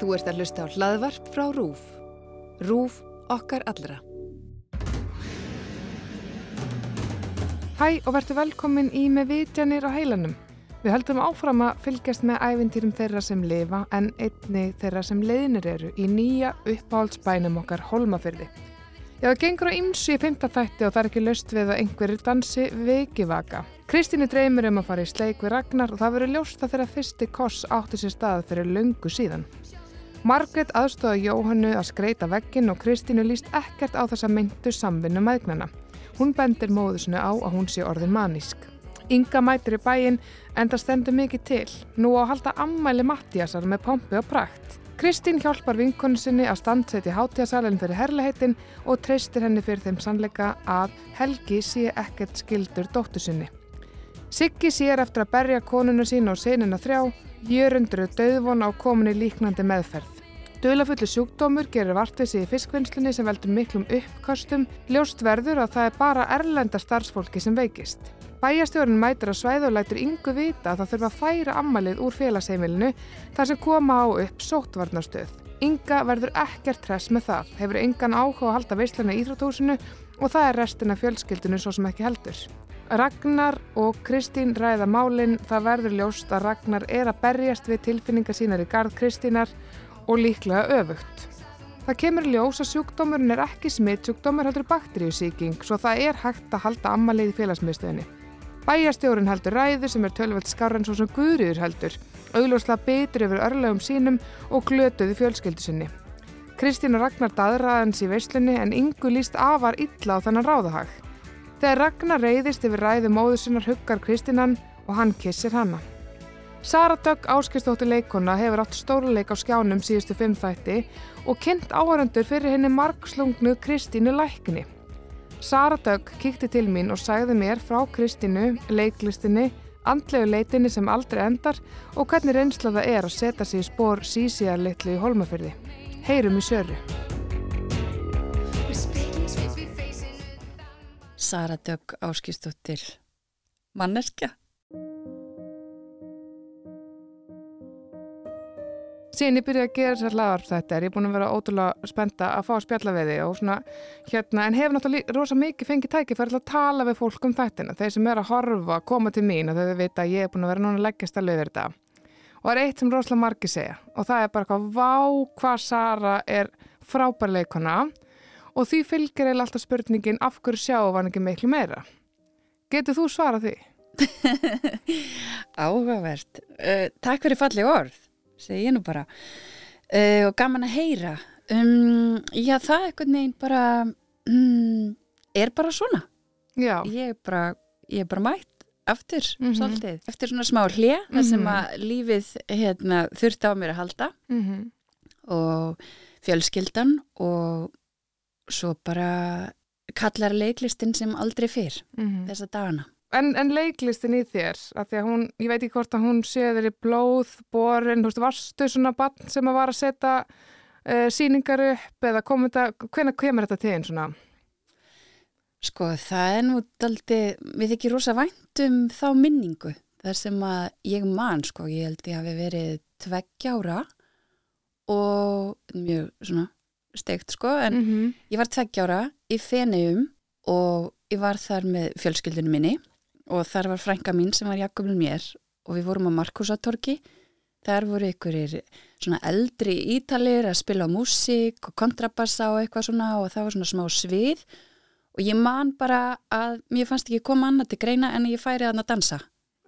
Þú ert að hlusta á hlaðvarp frá RÚF. RÚF okkar allra. Hæ og verður velkomin í með vitjanir á heilanum. Við höldum áfram að fylgjast með ævintýrum þeirra sem lifa en einni þeirra sem leiðinir eru í nýja uppáhaldsbænum okkar holmafyrði. Já, það gengur á ymsu í fymtafætti og það er ekki löst við að einhverjir dansi veikivaka. Kristínu dreymir um að fara í sleik við Ragnar og það verður ljósta þegar fyrsti koss átti sér stað fyrir löngu síðan. Margret aðstóða Jóhannu að skreita veggin og Kristínu líst ekkert á þessa myndu samvinnu maðgnana. Hún bendir móðusinu á að hún sé orðin manísk. Inga mætir í bæin en það stendur mikið til. Nú á halda ammæli Mattiasar með pompi og prakt. Kristín hjálpar vinkonu sinni að standsetja hátíðasalinn fyrir herleheitin og treystir henni fyrir þeim sannleika að Helgi sé ekkert skildur dóttu sinni. Siggi sér eftir að berja konuna sín og senina þrjá, jörundru döðvon á komuni líknandi meðferð. Dölafullu sjúkdómur gerir vartvísi í fiskvinnslunni sem veldur miklum uppkastum, ljóst verður að það er bara erlenda starfsfólki sem veikist. Bæjastjórun mætir á svæðu og lætur yngu vita að það þurfa að færa ammalið úr félagsheimilinu þar sem koma á upp sóttvarnastöð. Ynga verður ekkert tress með það, hefur yngan áhuga að halda veislana í Íþrótúsinu og það er restina fjölskyldinu svo sem ekki heldur. Ragnar og Kristín ræða málinn, það verður ljóst að Ragnar er að berjast við tilfinningar sínar í gard Kristínar og líklega öfugt. Það kemur ljós að sjúkdómurinn er ekki smitt sjúkdómur heldur bakteríusíking svo það er hægt að halda ammalið í félagsmiðstöðinni. Bæjastjórun heldur ræðu sem er tölvöld skarran svo sem Guðrýður heldur, augljóslega betur yfir örlegum sínum og glötuði fjölskyldu sinni. Kristín og Ragnar daðraðans í veislunni en yngu líst afar illa á þennan ráðahag. Þegar Ragnar reyðist yfir ræðu móðu sinnar huggar Kristínan og hann kissir hanna. Sara Dögg áskistóttir leikona hefur átt stóruleik á skjánum síðustu fimm þætti og kynnt áhöröndur fyrir henni margslungnu Kristínu Lækni. Sara Dögg kíkti til mín og sagði mér frá Kristínu, leiklistinni, andlegu leitinni sem aldrei endar og hvernig reynslaða er að setja sig í spór sísíarlittlu í holmafyrði. Heyrum í söru. Sara Dögg áskistóttir manneskja. Síðan ég byrjaði að gera þessar lagar þetta er ég búin að vera ótrúlega spenta að fá að spjalla við þig og svona hérna en hefur náttúrulega rosa mikið fengið tæki fyrir að tala við fólk um þættina. Þeir sem er að horfa, koma til mín og þau veit að ég er búin að vera núna að leggja stælu yfir þetta. Og það er eitt sem rosalega margi segja og það er bara hvað vá hvað Sara er frábærleikona og því fylgir eða alltaf spurningin af hverju sjáu var ekki miklu meira? Getur þú svarað því? Áhugavert. Uh, Takk fyrir falli orð segi ég nú bara. Uh, og gaman að heyra. Um, já það er einhvern veginn bara um, er bara svona. Já, ég er bara, ég er bara mætt aftur Mhm. svolítið, eftir svona smá hlje þar sem að lífið hérna, þurfti á mér að halda. Mm og fjölskyldan og svo bara kallar leiklistin sem aldrei fyrr -hmm. þessa dagana En, en leiklistin í þér, að því að hún, ég veit ekki hvort að hún sé þér í blóð, borin, veist, varstu svona bann sem að var að setja uh, síningar upp eða komið þetta, hvenær kemur þetta til einn svona? Sko það er nú daldi, við ekki rosa vænt um þá minningu þar sem að ég man sko, ég held ég hafi verið tveggjára og mjög svona steikt sko, en Mm -hmm. ég var tveggjára í Feneum og ég var þar með fjölskyldinu minni og þar var frænka mín sem var Jakobin mér og við vorum á Markusatorki þar voru ykkurir svona eldri ítalir að spila músík og kontrabassa og eitthvað svona og það var svona smá svið og ég man bara að mér fannst ekki koma annað til greina en ég færi að dansa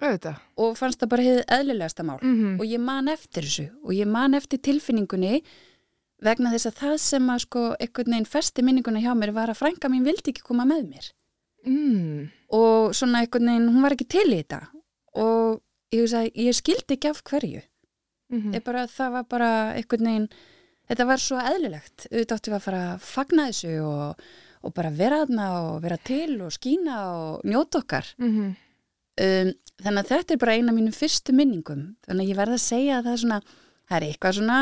Auðvitað. og fannst það bara hefði eðlilegasta mál Mm og ég man eftir þessu og ég man eftir tilfinningunni vegna þess að það sem að sko einhvern veginn festi minninguna hjá mér var að frænka mín vildi ekki koma með mér. Mm. og svona einhvern veginn, hún var ekki til í þetta. Og ég, hugsa, ég skildi ekki af hverju. Mm ég bara, það var bara einhvern veginn þetta var svo eðlilegt. Auðvitað áttum við að fara að fagna þessu og, og bara vera þarna og vera til og skína og njóta okkar. -hmm. um, þannig að þetta er bara eina af mínum fyrstu minningum. Þannig að ég verð að segja að það er svona það er eitthvað svona,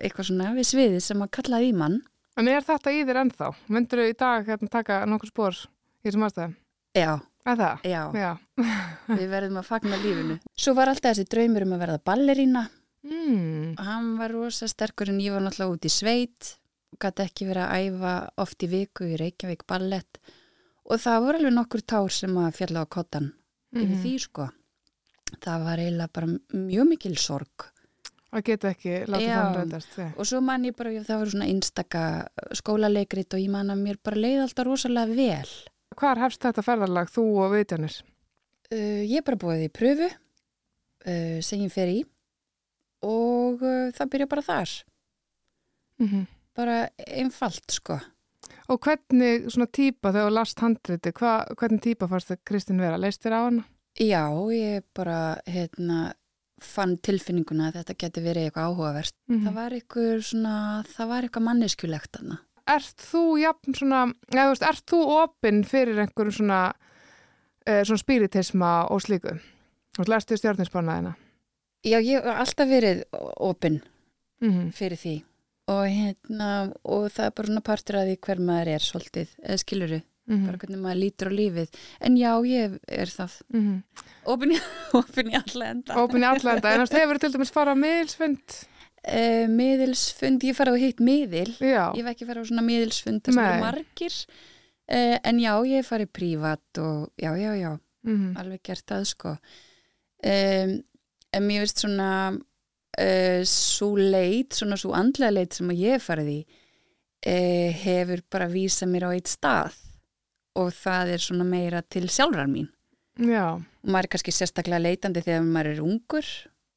eitthvað svona við sviðið sem að kalla í mann En er þetta í þér ennþá? Myndur þú í dag hérna taka nokkur spór í þessum aðstæðum? já, Er það? já, Já. við verðum að fagna lífinu svo var alltaf þessi draumur um að verða ballerína Mm. hann var rosa sterkur en ég var náttúrulega út í sveit gæti ekki verið að æfa oft í viku í Reykjavík ballett og það voru alveg nokkur tár sem að fjalla á kottan yfir Mhm. því sko það var eiginlega bara mjög mikil sorg að geta ekki láta Já. þann rætast ja. og svo man ég bara, það var svona einstaka skólaleikrit og ég man að mér bara leið alltaf rosalega vel Hvar hefst þetta ferðarlag, þú og Vitjanir? uh, ég bara búið í pröfu uh, sem ég fer í og uh, það byrja bara þar Mm bara einfalt sko Og hvernig svona típa þegar last handriti, hva, hvernig típa fannst það Kristín vera? Leist þér á hana? Já, ég bara hérna, fann tilfinninguna að þetta geti verið eitthvað áhugavert. Mm Það var eitthvað svona, það var eitthvað manneskjulegt þarna. Ert þú jafn svona, eða þú veist, ert þú opinn fyrir einhverjum svona, uh, svona spiritisma og slíku? Þú veist, lestu stjórninsbánaðina? Já, ég hef alltaf verið opinn Mm -hmm. fyrir því og hérna, og það er bara svona partur að því hver maður er svolítið, eða skiluru, Mhm. bara hvernig maður lítur á lífið. En já, ég er það Mm opinn í, opinn í alla enda. Opinn í allanda, en þú veist, hefur til dæmis farað miðilsfund? Uh, miðilsfund, ég farið á hitt miðil. Já, Ég hef ekki farið á svona miðilsfund Nei. eru margir. Uh, en já, ég farið prívat og já, já, já. mm alveg gert það sko um, en mér veist svona uh, svo leit, svona svo andlega leit sem að ég farið í hefur bara vísað mér á eitt stað og það er svona meira til sjálfrar mín. Já, og maður er kannski sérstaklega leitandi þegar maður er ungur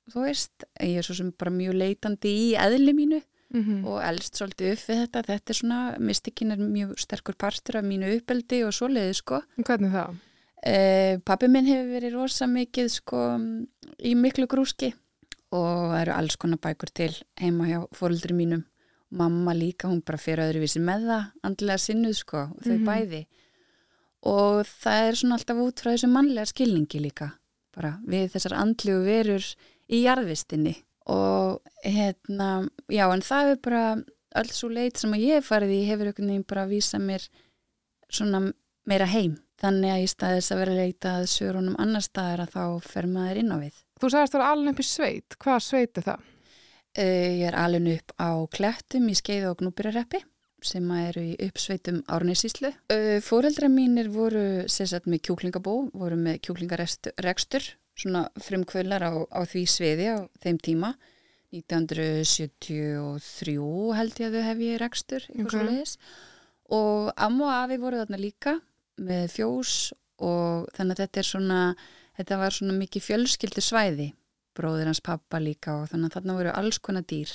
þú veist, ég er svo sem bara mjög leitandi í eðli mínu mm og elst svolítið upp við þetta. Þetta er svona, mystikin er mjög sterkur partur af mínu uppeldi og svoleiði sko. Hvernig það? Uh, pappi minn hefur verið rosa mikið sko í miklu grúski og það eru alls konar bækur til heima hjá fóruldri mínum. Mamma líka, hún bara fyrir öðruvísi með það andlega sinnuð sko, þau Mhm. bæði og það er svona alltaf út frá þessu mannlega skilningi líka bara við þessar andlegu verur í jarðvistinni. Og hérna, já en það er bara öll svo leit sem að ég farið í hefur einhvern veginn bara að vísa mér svona meira heim. Þannig að í staðis að vera leita að sörunum annar staðar að þá fer maður inn á við. Þú sagðist að það var alveg upp í sveit, hvað sveit er það? Uh, ég er alveg upp á klettum í skeiðu og gnúbyrjareppi sem eru í uppsveitum árneysíslu. Uh, Fóreldra mínir voru sérsagt með kjúklingabó, voru með kjúklingarekstur, svona frumkvölar á, á því sviði á þeim tíma. 1973 held ég að þau hef ég rekstur, eitthvað Ok. okay. svo leiðis. Og amma og afi voru þarna líka með fjós og þannig að þetta er svona, þetta var svona mikið fjölskyldu svæði bróðir hans pappa líka og þannig að þarna voru alls konar dýr.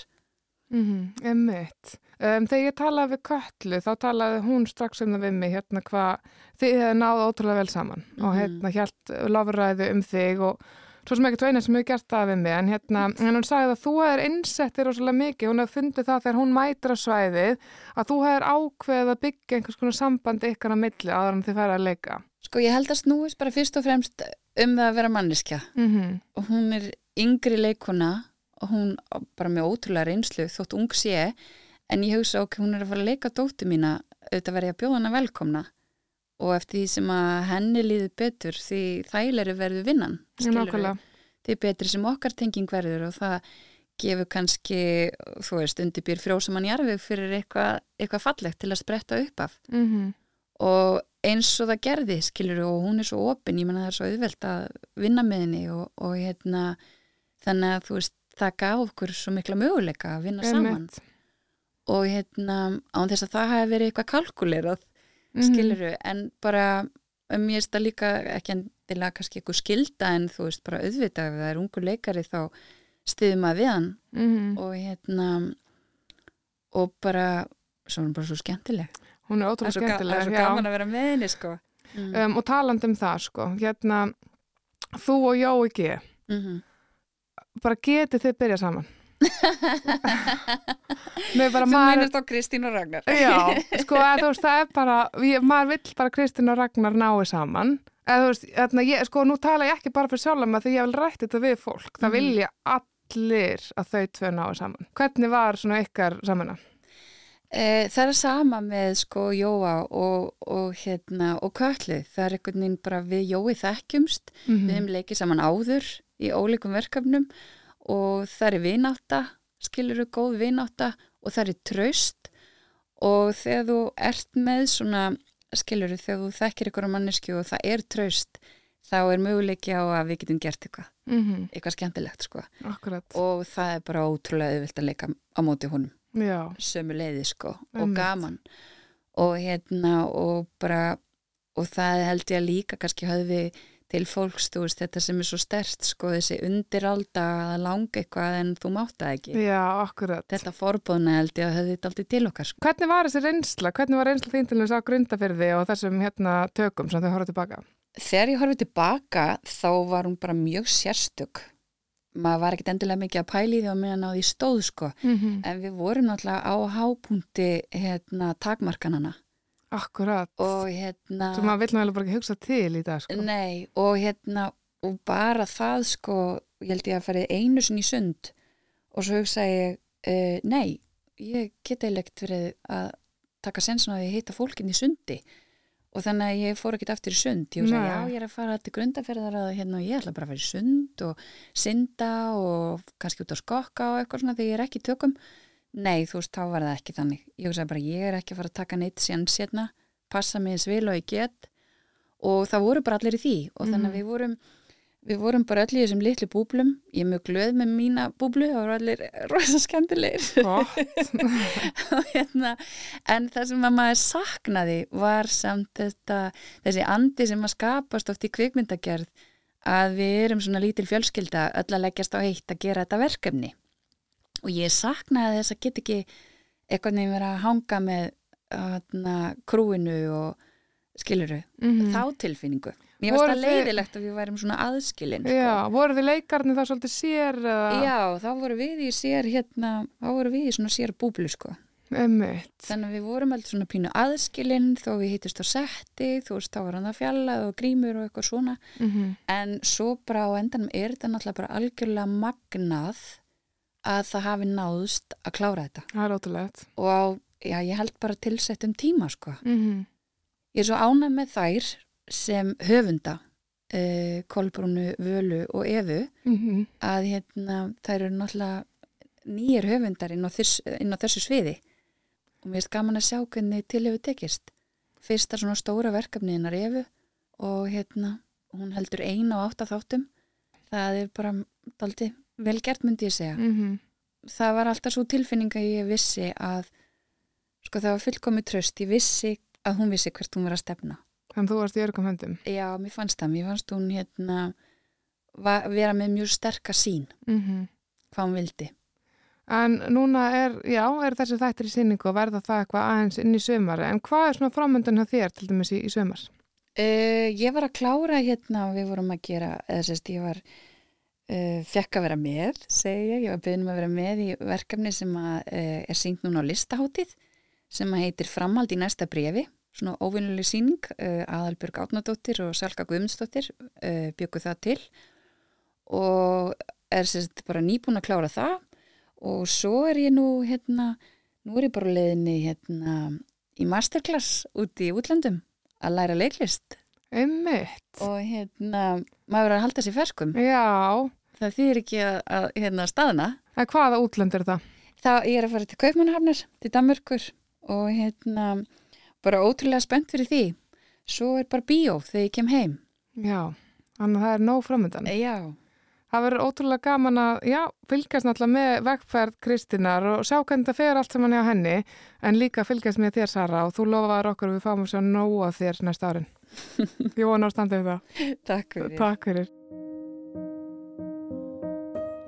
Mm Emmitt. Um, þegar ég talaði við Köllu þá talaði hún strax um það við mig hérna hvað þið hefði náðu ótrúlega vel saman og Mhm. hérna hjælt lofræðu um þig og svo sem ekki tveina sem hefur gert það við mig en hérna en hún sagði að þú hefur innsettir óslega mikið, hún hefur fundið það þegar hún mætir á svæðið að þú hefur ákveðið að byggja einhvers konar samband ykkar á milli áður en þið færa að leika. Sko ég held að snúist bara fyrst og fremst um það að vera manniska Mm og hún er yngri leikuna hún bara með ótrúlega reynslu þótt ung sé en ég hugsa ok, hún er að fara að leika dóttu mína auðvitað verið að bjóða hana velkomna. Og eftir því sem að henni líður betur því þægilegri verður vinnan því betri sem okkar tenging verður og það gefur kannski, þú veist, undirbýr frjósamann jarfið fyrir eitthvað eitthva fallegt til að spretta upp af. Mm og eins og það gerði skilur og hún er svo opinn, ég menna það er svo auðvelt að vinna með henni og, og hérna þannig að þú veist það gaf okkur svo mikla möguleika að vinna saman Emmitt. og hérna án þess að það hafi verið eitthvað kalkulerað Mhm. skiluru en bara ég veist það líka ekki endilega kannski eitthvað skilda en þú veist bara auðvitað ef það er ungur leikari þá stiðum maður við hann Mhm. og hérna og bara svo er hún bara svo skemmtileg Hún er er ótrúlega ga það skemmtileg. er svo gaman að vera með henni sko mm. Um, og talandi um það sko, hérna þú og Jói G mm bara getið þið byrjað saman? Nei, bara Þú maður meinast á Kristín og Ragnar. Já, sko, að, þú veist, það er bara ég, maður vill bara Kristín og Ragnar nái saman. Eða þú veist, þarna, ég, sko, nú tala ég ekki bara fyrir sjálf maður því ég vil rætti þetta við fólk. Það Mhm. vilja allir að þau tvö nái saman. Hvernig var svona ykkar samina? Eh, Það er sama með sko Jóa og, og hérna og Köllu, það er einhvern veginn bara við Jói þekkjumst, Mm við hefum leikið saman áður í ólíkum verkefnum og það er vináta, skilur þú góð vináta og það er traust og þegar þú ert með svona, skilur þú, þegar þú þekkir ykkur á mannesku og það er traust þá er möguleiki á að við getum gert eitthvað, Mm eitthvað skemmtilegt sko Akkurat. og það er bara ótrúlega auðvilt að leika á móti honum Já. sömu leiði sko og Einmitt. gaman og hérna og bara og það held ég að líka kannski höfði til fólks, þú veist, þetta sem er svo stert sko, þessi undiralda að langa eitthvað en þú mátt það ekki Já, akkurat. þetta forbóðna held ég að höfði þetta aldrei til okkar sko. Hvernig var þessi reynsla? Hvernig var reynsla þín til þess að grundafyrði og þessum hérna tökum sem þau horfðu tilbaka? þegar ég horfið tilbaka þá var hún bara mjög sérstök maður var ekkert endilega mikið að pæli því að meðan á því stóð sko Mm -hmm. en við vorum náttúrulega á hápunkti hérna takmarkanana Akkurat. og hérna Svo maður vill náttúrulega bara ekki hugsa til í dag, sko. Nei, og hérna og bara það sko ég held ég að farið einu sinni sund og svo hugsa ég uh, nei, ég geti leikt verið að taka sensin á því að hitta fólkin í sundi og þannig að ég fór ekkert aftur í sund ég hugsa, Nei. já, ég er að fara til grundaferðar að hérna, og ég ætla bara að fara í sund og synda og kannski út á skokka og eitthvað svona þegar ég er ekki tökum nei, þú veist, þá var það ekki þannig. Ég hugsa bara, ég er ekki að fara að taka neitt síðan sérna, passa mig eins vil og ég get. Og það voru bara allir í því. Og þannig að við vorum við vorum bara öll í þessum litlu búblum. Ég er mjög glöð með mína búblu það voru allir rosa og hérna, en það sem að maður saknaði var samt þetta, þessi andi sem að skapast oft í kvikmyndagerð að við erum svona lítil fjölskylda öll að leggjast á eitt að gera þetta verkefni og ég saknaði þess að get ekki eitthvað nefnir að hanga með hérna, krúinu og skiluru, Mhm. þá tilfinningu mér varst það leiðilegt að við værum svona aðskilin Já, voru þið leikarnir þá svolítið sér eða? Já, þá voru við í sér hérna, þá voru við í svona sér búblu sko Emmitt. Þannig að við vorum alltaf svona pínu aðskilinn þó við hittist á setti, þú veist, þá var hann að fjallað og grímur og eitthvað svona. Mm En svo bara á endanum er þetta náttúrulega bara algjörlega magnað að það hafi náðust að klára þetta. Það er ótrúlegt. Og á, já, ég held bara tilsettum tíma, sko. Mm Ég er svo ánæg með þær sem höfunda, uh, Kolbrúnu, Völu og Efu, -hmm. að hérna, þær eru náttúrulega nýjir höfundar inn á, þess, inn á þessu sviði og mér erst gaman að sjá hvernig til hefur tekist fyrsta svona stóra verkefni hennar Efu og hérna hún heldur eina á átta þáttum það er bara daldi vel gert myndi ég segja. Mm það var alltaf svo tilfinning að ég vissi að sko það var fullkomið tröst ég vissi að hún vissi hvert hún var að stefna. Þannig þú varst í örgum höndum. já, mér fannst það, mér fannst hún hérna vera með mjög sterka sín Mm hvað hún vildi. En núna er, já, er þessi þættir í sinningu og verða það eitthvað aðeins inn í sömar. En hvað er svona framöndan hjá þér til dæmis í, í sömar? Uh, ég var að klára hérna við vorum að gera, eða sérst ég var uh, fekk að vera með, segi ég, ég var beðin um að vera með í verkefni sem að, uh, er sínt núna á listahátið sem heitir Framhald í næsta brefi, svona óvinnuleg síning, uh, Aðalbjörg Átnadóttir og Salka Guðmundsdóttir uh, byggu það til. Og er sérst bara nýbúin að klára það. Og svo er ég nú hérna, nú er ég bara á leiðinni hérna í masterclass út í útlöndum að læra leiklist Emmitt. og hérna, maður er að halda sér ferskum Já, það þýðir ekki að, að hérna, staðna en hvaða útlönd er það? þá ég er að fara til Kaupmannahafnar til Danmörkur og hérna bara ótrúlega spennt fyrir því svo er bara bíó þegar ég kem heim Já, þannig að það er nóg framöndan. já, Það verður ótrúlega gaman að, já, fylgjast náttúrulega með vegferð Kristínar og sjá hvernig það fer allt saman hjá henni, en líka fylgjast með þér, Sara, og þú lofaður okkur við fáum að sjá nóg af þér næsta árin. Ég vona að standa við það. takk fyrir Takk fyrir.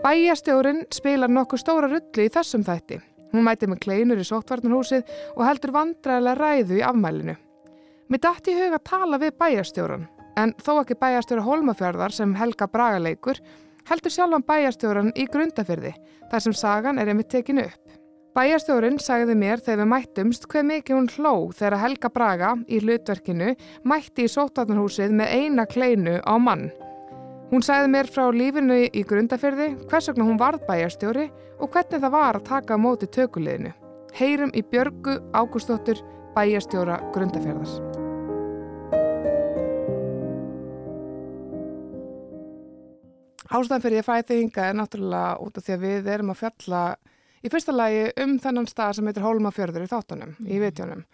Bæjastjórin spilar nokkuð stóra rullu í þessum þætti. Hún mæti með kleinur í sóttvarnarhúsið og heldur vandræðilega ræðu í afmælinu. Mér dætti í huga að tala við bæjastjóran, en þó ekki bæjastjóra Hólmafjörðar sem Helga Braga leikur, heldur sjálfan bæjastjóran í grundafyrði, þar sem sagan er einmitt tekin upp. Bæjastjórin sagði mér þegar við mættumst hver mikið hún hló þegar Helga Braga í hlutverkinu mætti í sóttvarnarhúsið með eina kleinu á mann. Hún sagði mér frá lífinu í grundafyrði, hvers vegna hún varð bæjarstjóri og hvernig það var að taka á móti tökuliðinu. Heyrum í Björgu Ágústóttur bæjarstjóra grundafyrðar. Ástæðan fyrir ég fæði hinga er náttúrulega út af því að við erum að fjalla í fyrsta lagi um þennan stað sem heitir Hólmafjörður í þáttunum, mm. í vitjónum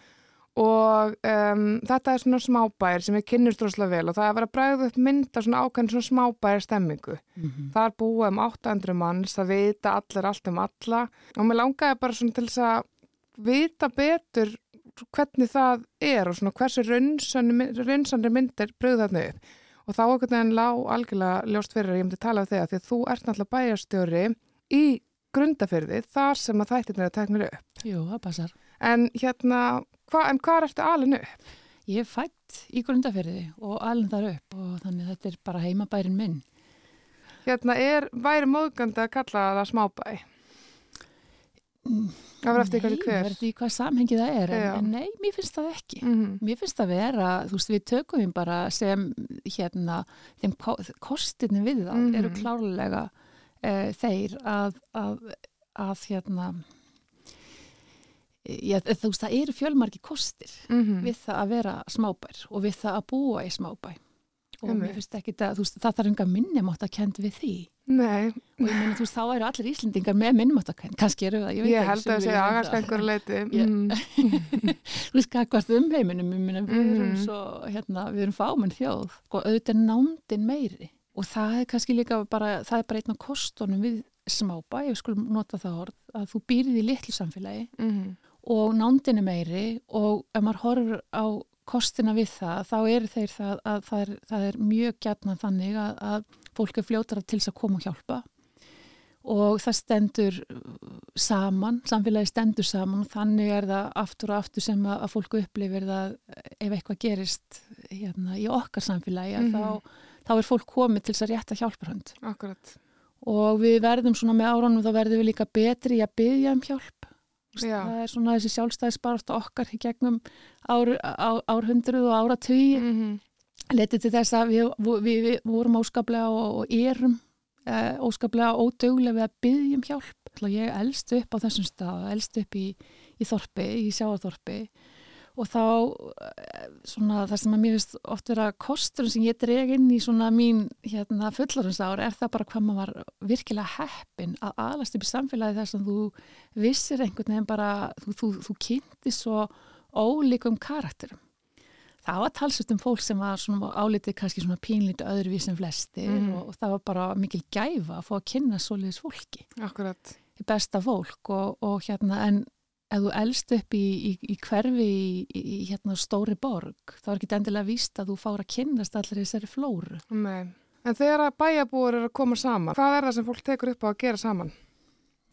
og um, þetta er svona smábær sem við kynnumst droslega vel og það er að vera bræðið upp mynda svona ákveðin svona smábær stemmingu. Mm -hmm. Það er búið um 800 manns, það vita allir allt um alla og mér langaði bara svona til þess að vita betur hvernig það er og svona hversu raunsanri myndir bröðu þarna upp og þá okkur nefn lág algjörlega ljóst fyrir að ég myndi tala um þig að því að þú ert náttúrulega bæjarstjóri í grundafyrði þar sem að þættirnir er teknir upp. Jú, það passar. En hérna, hva, en hvað ertu alin upp? Ég er fætt í grundafyrði og alin þar upp og þannig þetta er bara heimabærin minn. Hérna, er væri móðgandi að kalla það smábæ? Það verður eftir eitthvað hver. Nei, það verður eftir hvað samhengi það er, en, en nei, mér finnst það ekki. Mm -hmm. Mér finnst það vera, þú veist, við tökum við bara sem, hérna, þeim kostinni við það mm -hmm. eru klárlega uh, þeir að, að, að, hérna, já, þú veist, það eru fjölmarki kostir mm -hmm. við það að vera smábær og við það að búa í smábær og mér finnst ekki það, þú veist, það þarf enga kenda við því. Nei. Og ég meina, þú veist, þá eru allir Íslendingar með kenda, kannski eru það, ég veit ekki. Ég held að það sé aðgast einhverju leiti. Mm. þú veist, hvað um heiminum, ég við erum mm. svo, hérna, við erum fámenn þjóð, og sko, auðvitað er nándin meiri. Og það er kannski líka bara, það er bara einn á kostunum við smábæ, ég skulum nota það orð, að þú býrið í litlu samfélagi mm. og nándin er meiri og ef maður horfur á kostina við það, þá er þeir það að það er, það er mjög gætna þannig að, að fólk er fljótara til þess að koma og hjálpa og það stendur saman, samfélagi stendur saman og þannig er það aftur og aftur sem að, að fólku upplifir það ef eitthvað gerist hérna, í okkar samfélagi mm -hmm. þá, þá er fólk komið til þess að rétta hjálparhund Akkurat. og við verðum svona með áronum þá verðum við líka betri í að byggja um hjálp Já. það er svona þessi sjálfstæðisbart okkar í gegnum ár, ár, árhundruð og áratögi mm -hmm. letið til þess að við, við, við, vorum óskaplega og, og erum eh, óskaplega ódögulega við að byggjum hjálp ég elst upp á þessum stað elst upp í, í þorpi, í sjáarþorpi og þá eh, svona það sem að mér finnst oft vera kostur sem ég dreg inn í svona mín hérna fullorðinsári er það bara hvað maður var virkilega heppin að aðlast upp í samfélagi þess að þú vissir einhvern veginn bara þú, þú, þú kynnti svo ólíkum karakterum. Það var talsust um fólk sem var svona álitið kannski svona pínlítið öðruvís en flesti mm. og, og það var bara mikil gæfa að fá að kynna soliðis fólki. Akkurat. Besta fólk og, og hérna en ef þú elst upp í, í, í hverfi í, í hérna stóri borg þá er ekki endilega víst að þú fára að kynast allir þessari flóru. Nei. En þegar að bæjabúur eru að koma saman, hvað er það sem fólk tekur upp á að gera saman?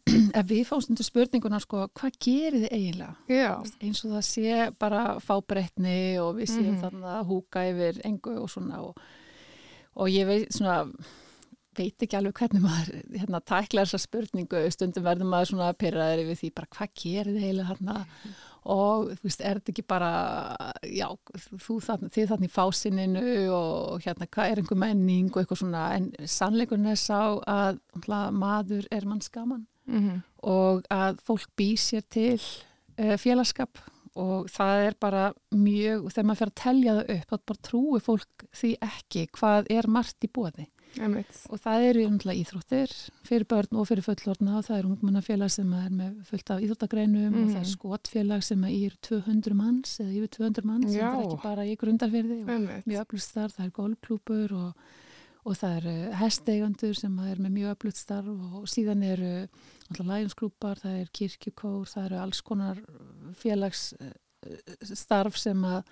Ef við fáum stundu spurninguna sko, hvað gerir þið eiginlega? Já. Eins og það sé bara fábreytni og við séum mm -hmm. þannig að húka yfir engu og svona og, og ég veit svona veit ekki alveg hvernig maður hérna, tækla þessa spurningu, stundum verður maður svona pyrraður við því bara hvað gerir þið heila hérna mm. og þú veist, er þetta ekki bara já, þú þannig þið þannig í fásininu og hérna hvað er einhver menning og eitthvað svona en sannleikurinn er sá að maður er mann skaman mm -hmm. og að fólk bý sér til uh, félagskap og það er bara mjög, þegar maður fer að telja það upp, þá bara trúi fólk því ekki hvað er margt í bóði. Og það eru umhverfað íþróttir fyrir börn og fyrir fullorna og það er ungmennafélag sem er með fullt af íþróttagreinum mm. og það er mhm. skotfélag sem er 200 manns eða yfir 200 manns sem er ekki bara í grundarferði og mjög öflust starf, það er golfklúpur og, og það eru hesteigandur sem er með mjög öflust starf og síðan eru læginsklúpar, það er kirkjukór, það eru alls konar félagsstarf sem að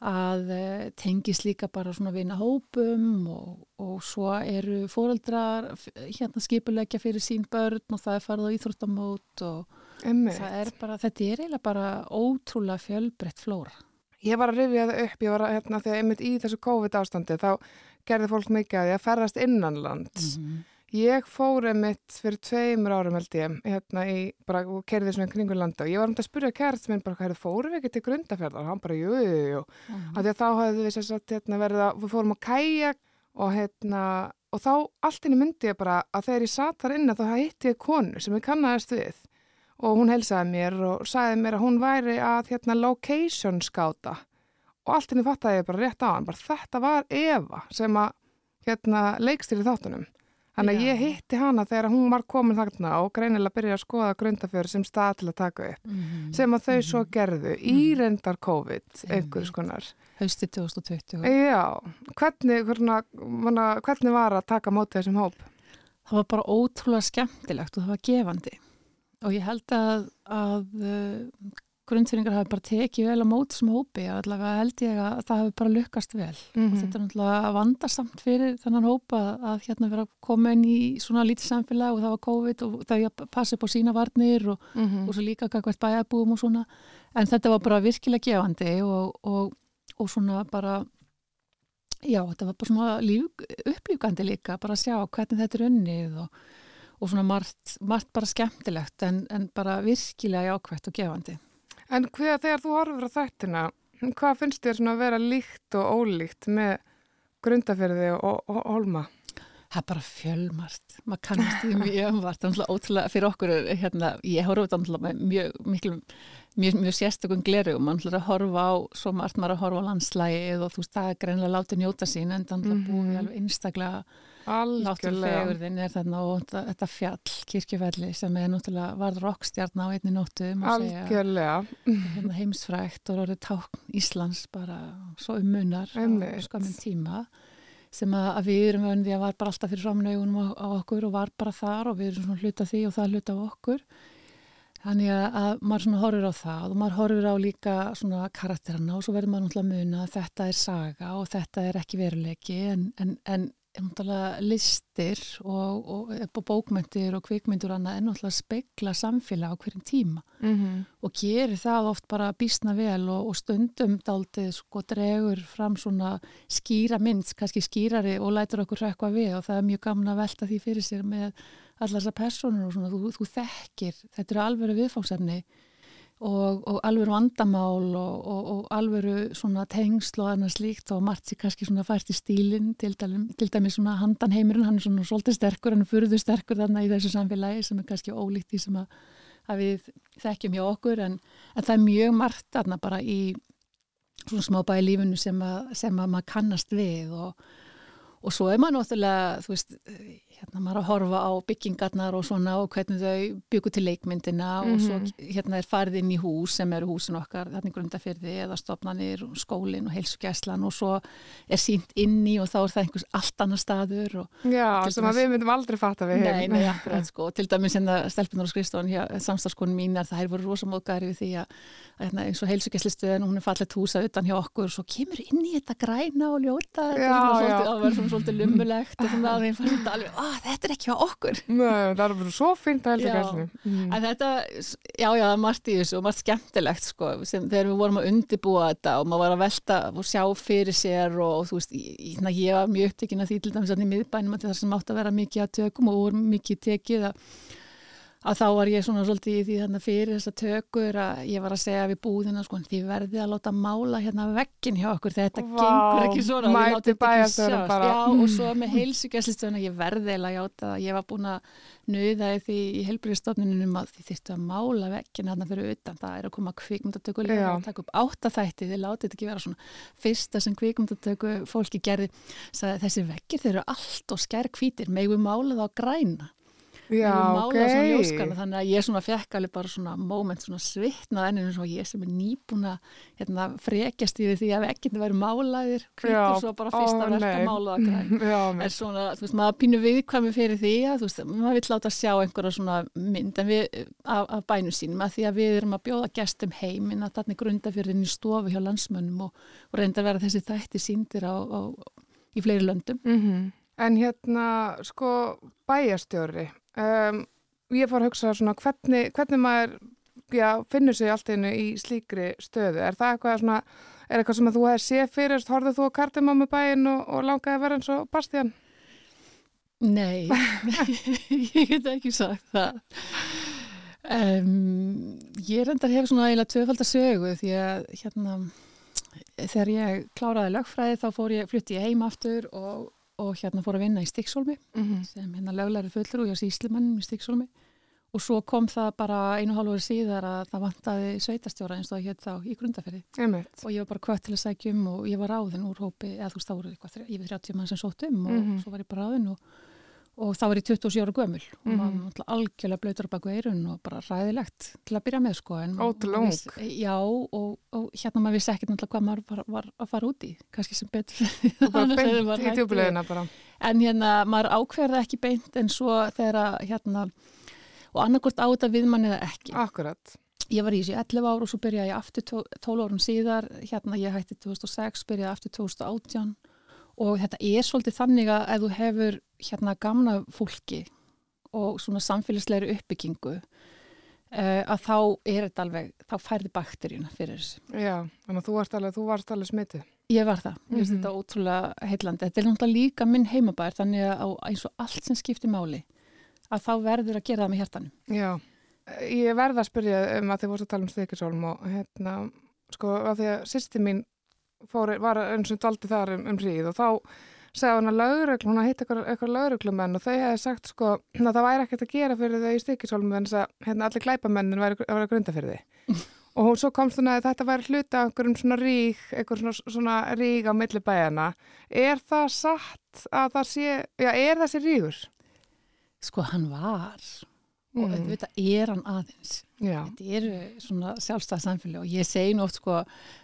að eh, tengis líka bara svona vinna hópum og, og svo eru fóreldrar hérna skipulegja fyrir sín börn og það er farið á íþróttamót og er bara, þetta er eiginlega bara ótrúlega fjölbreytt flóra. Ég var að rifja það upp, ég var að, hérna, þegar einmitt í þessu COVID ástandi þá gerði fólk mikið að því að ferrast innanlands mm -hmm. Ég fóri mitt fyrir tveimur árum held ég, hérna í, bara, og kerði svona kringu landa og ég var um að spyrja kært minn bara, hvað fórum við ekki til grundafjörðar? Og hann bara, jú, jú, jú. Uh -huh. Því að þá hafði við sérsagt, hérna, verið að, við fórum á kæjak og hérna, og þá allt inni myndi ég bara að þegar ég satt þar inna þá hitti ég konu sem ég kannast við og hún helsaði mér og sagði mér að hún væri að, hérna, location skáta og allt inni fattaði ég bara rétt á hann, bara þetta var Eva sem að hérna þáttunum. Þannig að ég hitti hana þegar hún var komin þarna og greinilega byrjaði að skoða grundafjörður sem stað til að taka upp. Mm -hmm. Sem að þau mm -hmm. svo gerðu í mhm. reyndar COVID, einhvers konar. Hausti 2020. Já, hvernig, hvernig, hvernig var að taka mótið þessum hóp? Það var bara ótrúlega skemmtilegt og það var gefandi. Og ég held að, að grunnfyringar hafi bara tekið vel á móti sem hópi og allavega held ég að það hafi bara lukkast vel mm -hmm. þetta er náttúrulega vandarsamt fyrir þennan hópa að hérna vera inn í svona lítið samfélag og það var COVID og það er að passa upp á sína varnir og, mm -hmm. og svo líka hvert bæjabúum og svona en þetta var bara virkilega gefandi og, og, og svona bara já þetta var bara svona líf, upplýfgandi líka bara að sjá hvernig þetta er unnið og svona margt, margt bara skemmtilegt en, en bara virkilega jákvægt og gefandi En hver, þegar þú horfur á þættina, hvað finnst þér að vera líkt og ólíkt með grundaferði og, og, og holma? Það er bara fjölmart, maður kannast því mjög umvart, ótrúlega fyrir okkur, hérna, ég horfði þetta með mjög, miklu, mjög, mjög sérstökum gleru og mann hlur að horfa á, svo margt maður að horfa á landslægið og þú veist, það er greinlega látið njóta sín en það er búin alveg einstaklega Náttúrufegurðin er þarna og þetta fjall, kirkjufelli sem er náttúrulega varð rokkstjarn á einni nóttu hérna Heimsfrækt og orðið tákn Íslands bara svo um munar á skaminn tíma sem að, að við erum vöndið að var bara alltaf fyrir framnaugunum á, á okkur og var bara þar og við erum svona hluta því og það hluta á okkur. Þannig að, að maður svona horfur á það og maður horfur á líka svona karakterana og svo verður maður náttúrulega að muna að þetta er saga og þetta er ekki veruleiki en, en, en listir og, og, og bókmyndir og kvikmyndur annað er náttúrulega að spegla samfélag á hverjum tíma mm -hmm. og gerir það oft bara bísna vel og, og stundum daldið sko dregur fram svona skýra mynd, kannski skýrari og lætur okkur rekka við og það er mjög gaman að velta því fyrir sér með allar þessar personur og svona, þú, þú þekkir, þetta eru alveg viðfóksefni og, og alveg vandamál og, og, og alveg tengsl og annars líkt og margt sér kannski fært í stílinn til, til dæmis handanheimurinn hann er svona svolítið sterkur, hann er furðu sterkur þarna í þessu samfélagi sem er kannski ólíkt því sem að, að við þekkjum hjá okkur en, en það er mjög margt þarna bara í svona smá bæði lífunu sem að, sem að maður kannast við og svo er maður náttúrulega, þú veist hérna maður að horfa á byggingarnar og svona og hvernig þau byggur til leikmyndina mm -hmm. og svo mhm. hérna er farið inn í hús sem eru húsin okkar, þarna grundafyrði eða stofnanir, skólin og heilsugjæslan og svo er sínt inn í og þá er það einhvers allt annar staður Já, sem að við myndum aldrei fatta við Nei, nei, akkurat sko, til dæmis hérna stelpunar og skrifstofan, samstagskonum mínar það er voru rosamóðgæri við því að hérna, eins og heilsugjæslistöðin og hún er fallet húsa utan hjá okkur og svo kemur inn í þetta græna og ljóta, það svona svolítið lummulegt og svona að þeim fannst alveg, ah, þetta er ekki á okkur. Nei, það er bara svo fint að helsa gæsni mm. En þetta, já, já, það er margt í þessu og margt skemmtilegt, sko sem, þegar við vorum að undibúa þetta og maður var að velta og sjá fyrir sér og, og þú veist, ég, ég var mjög upptökin að því til dæmis að í miðbænum að það sem átt að vera mikið að tökum og voru mikið tekið að að þá var ég svona svolítið í því þarna fyrir þessa tökur að ég var að segja við búðina sko því verðið að láta mála hérna veggin hjá okkur þetta Vá, gengur ekki svona mæti bæjastöru bara. Já, mm. og svo með heilsugjæslistöðuna ég verði eða játa að ég var búin að nuða því í heilbríðstofnunum að þið þurftu að mála veggin hérna fyrir utan. Það er að koma kvikmyndatöku og taka upp áttafætti þið látið þetta ekki vera svona fyrsta sem kvikmyndatöku fólki gerði. Þessi veggir þeir eru allt og skær kvítir megum mála þá græna Já, ok. Ljóskana, þannig að ég svona fekk alveg bara svona moment svona svitnað ennum eins og ég sem er nýbúna hérna, frekjast yfir því að ekkert væri málaðir, kvítur svo bara fyrsta verka málaða. En svona, þú veist, maður pínu viðkvæmi fyrir því að, þú veist, maður vil láta sjá einhverja svona mynd við, af, af bænum sínum að því að við erum að bjóða gestum heiminn að þarna grunda fyrir í stofu hjá landsmönnum og, og reynda að vera þessi þætti síndir á, á, í fleiri löndum. Mm -hmm. En hérna, sko, bæjastjóri, um, ég fór að hugsa svona hvernig, hvernig maður já, finnur sig allt einu í slíkri stöðu er það eitthvað svona er eitthvað sem að þú hefði séð fyrir horfðu þú að kardimámi bæin og, og langaði að vera eins og Bastian? Nei ég get ekki sagt það um, ég reyndar hefur svona eiginlega tvöfaldar sögu því að hérna þegar ég kláraði lögfræði þá fór ég flutti ég heim aftur og og hérna fór að vinna í Stíksólmi mm -hmm. sem hérna löglæri fullur og ég var síslimann í Stíksólmi og svo kom það bara einu hálfur síðar að það vantaði sveitastjóra eins og það hétt þá í grundaferði og ég var bara kvött til að sækjum og ég var ráðinn úr hópi eða þú voru eitthvað yfir 30 mann sem sóttum og mm -hmm. svo var ég bara ráðinn og, og þá var ég 27 ára gömul. Og mm -hmm. maður var algjörlega blöytur á baku eirun og bara ræðilegt til að byrja með sko Ótrúlega Já og, og hérna maður vissi ekkert náttúrulega hvað maður var, var að fara út í. Kannski sem betur En hérna maður ákverði ekki beint en svo þegar hérna og annarkort á þetta viðmann eða ekki. Akkurat. Ég var í þessu 11 ár og svo byrjaði ég aftur 12 árum síðar, hérna ég hætti 2006, byrjaði aftur 2018 og þetta er svolítið þannig að ef þú hefur hérna gamna fólki og svona samfélagslegri uppbyggingu uh, að þá er þetta alveg, þá færði bakteríuna fyrir þessu. Já, þannig að þú varst alveg, þú varst alveg smitið. Ég var það, ég mm -hmm. þetta ótrúlega heillandi. Þetta er náttúrulega líka minn heimabær þannig að eins og allt sem skiptir máli að þá verður að gera það með hjertanum. Já, ég verða að spyrja um að þið vorust að tala um stekisólm og hérna, sko, að því að sýsti mín fóri, var eins og daldi þar um, um hríð og þá segði hann að laurugl, hún að hitta eitthvað lauruglumenn og þau hefði sagt sko að það væri ekkert að gera fyrir þau í stekisólm en þess að hérna, allir glæpamennin væri að vera grunda fyrir þau. og svo komst hún að þetta væri hluta af einhverjum svona rík, einhverjum svona, svona rík á millibæjana. Er það satt að það sé, já, er þessi ríkur? Sko hann var mm. og þetta er hann aðeins Já. þetta eru svona sjálfstæða samfélag og ég segi oft sko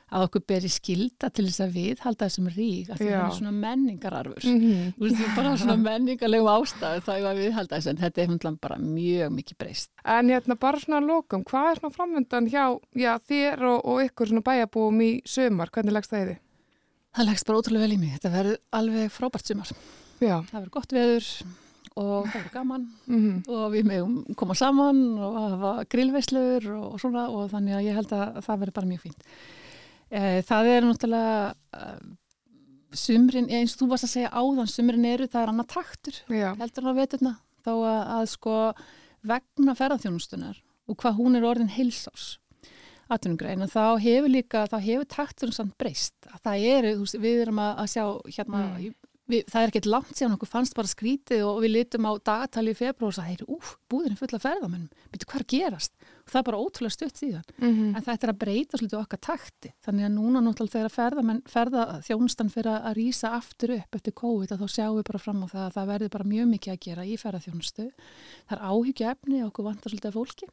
að okkur beri skilda til þess að við halda þessum rík að það er svona menningararfur mm -hmm. þú veist, bara svona menningarlegum ástæðu þá er við halda þess en þetta er hundlan bara mjög mikið breyst En hérna bara svona lokum, hvað er svona framöndan hjá já, þér og, og ykkur svona bæjabúum í sömar, hvernig leggst það í því? Það leggst bara ótrúlega vel í mig, þetta verður alveg frábært sömar Já. það verður gott veður og það er gaman mm -hmm. og við meðum koma saman og hafa grillveislur og svona og þannig að ég held að það verður bara mjög fínt. E, það er náttúrulega uh, sumrin, eins og þú varst að segja áðan, sumrin eru, það er annað taktur Já. heldur á veturna, þá að, að sko vegna ferðarþjónustunar og hvað hún er orðin heilsás atvinnugrein og þá hefur líka, þá hefur takturinn samt breyst. Það eru, veist, við erum að, að sjá hérna mm. Við, það er ekkert langt síðan okkur fannst bara skrítið og við litum á dagatali í februar og það er, úf, búðin fulla ferðamennum, betur hvað gerast? Og það er bara ótrúlega stutt síðan. Mm -hmm. En þetta er að breyta svolítið okkar takti. Þannig að núna náttúrulega þegar ferðamenn, ferðaþjónustan fyrir að rýsa aftur upp eftir COVID að þá sjáum við bara fram á það að það verður bara mjög mikið að gera í ferðaþjónustu. Það er áhyggja efni okkur vantar svolítið fólki.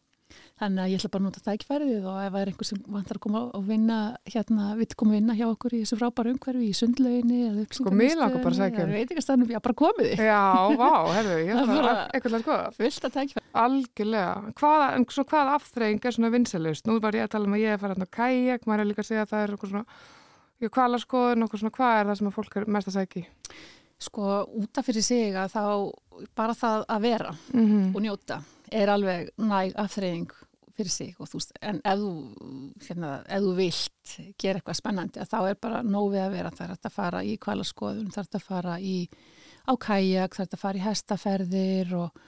Þannig að ég ætla bara að nota tækfærið og ef það er einhver sem vantar að koma og vinna hérna, við komum að vinna hjá okkur í þessu frábæru umhverfi í sundlauginni Sko bara að segja Það veit ekki að stannum, já bara komið þið. Já, vá, herru, ég ætla eitthvað að skoða Vilt að tækfærið Algjörlega, hvað, en svo hvað aftreying er svona vinselust? Nú var ég að tala um að ég er farað á kajak, maður er líka að segja að það er okkur svona, ég kvala að að Sko, útaf fyrir sig að þá bara það að vera mm -hmm. og njóta er alveg næg afþreying fyrir sig og þú veist, en ef þú, hérna, ef þú vilt gera eitthvað spennandi þá er bara nófið að vera. Þar að fara í kvælaskoðun, þar að fara í á kajak, þar að fara í hestaferðir og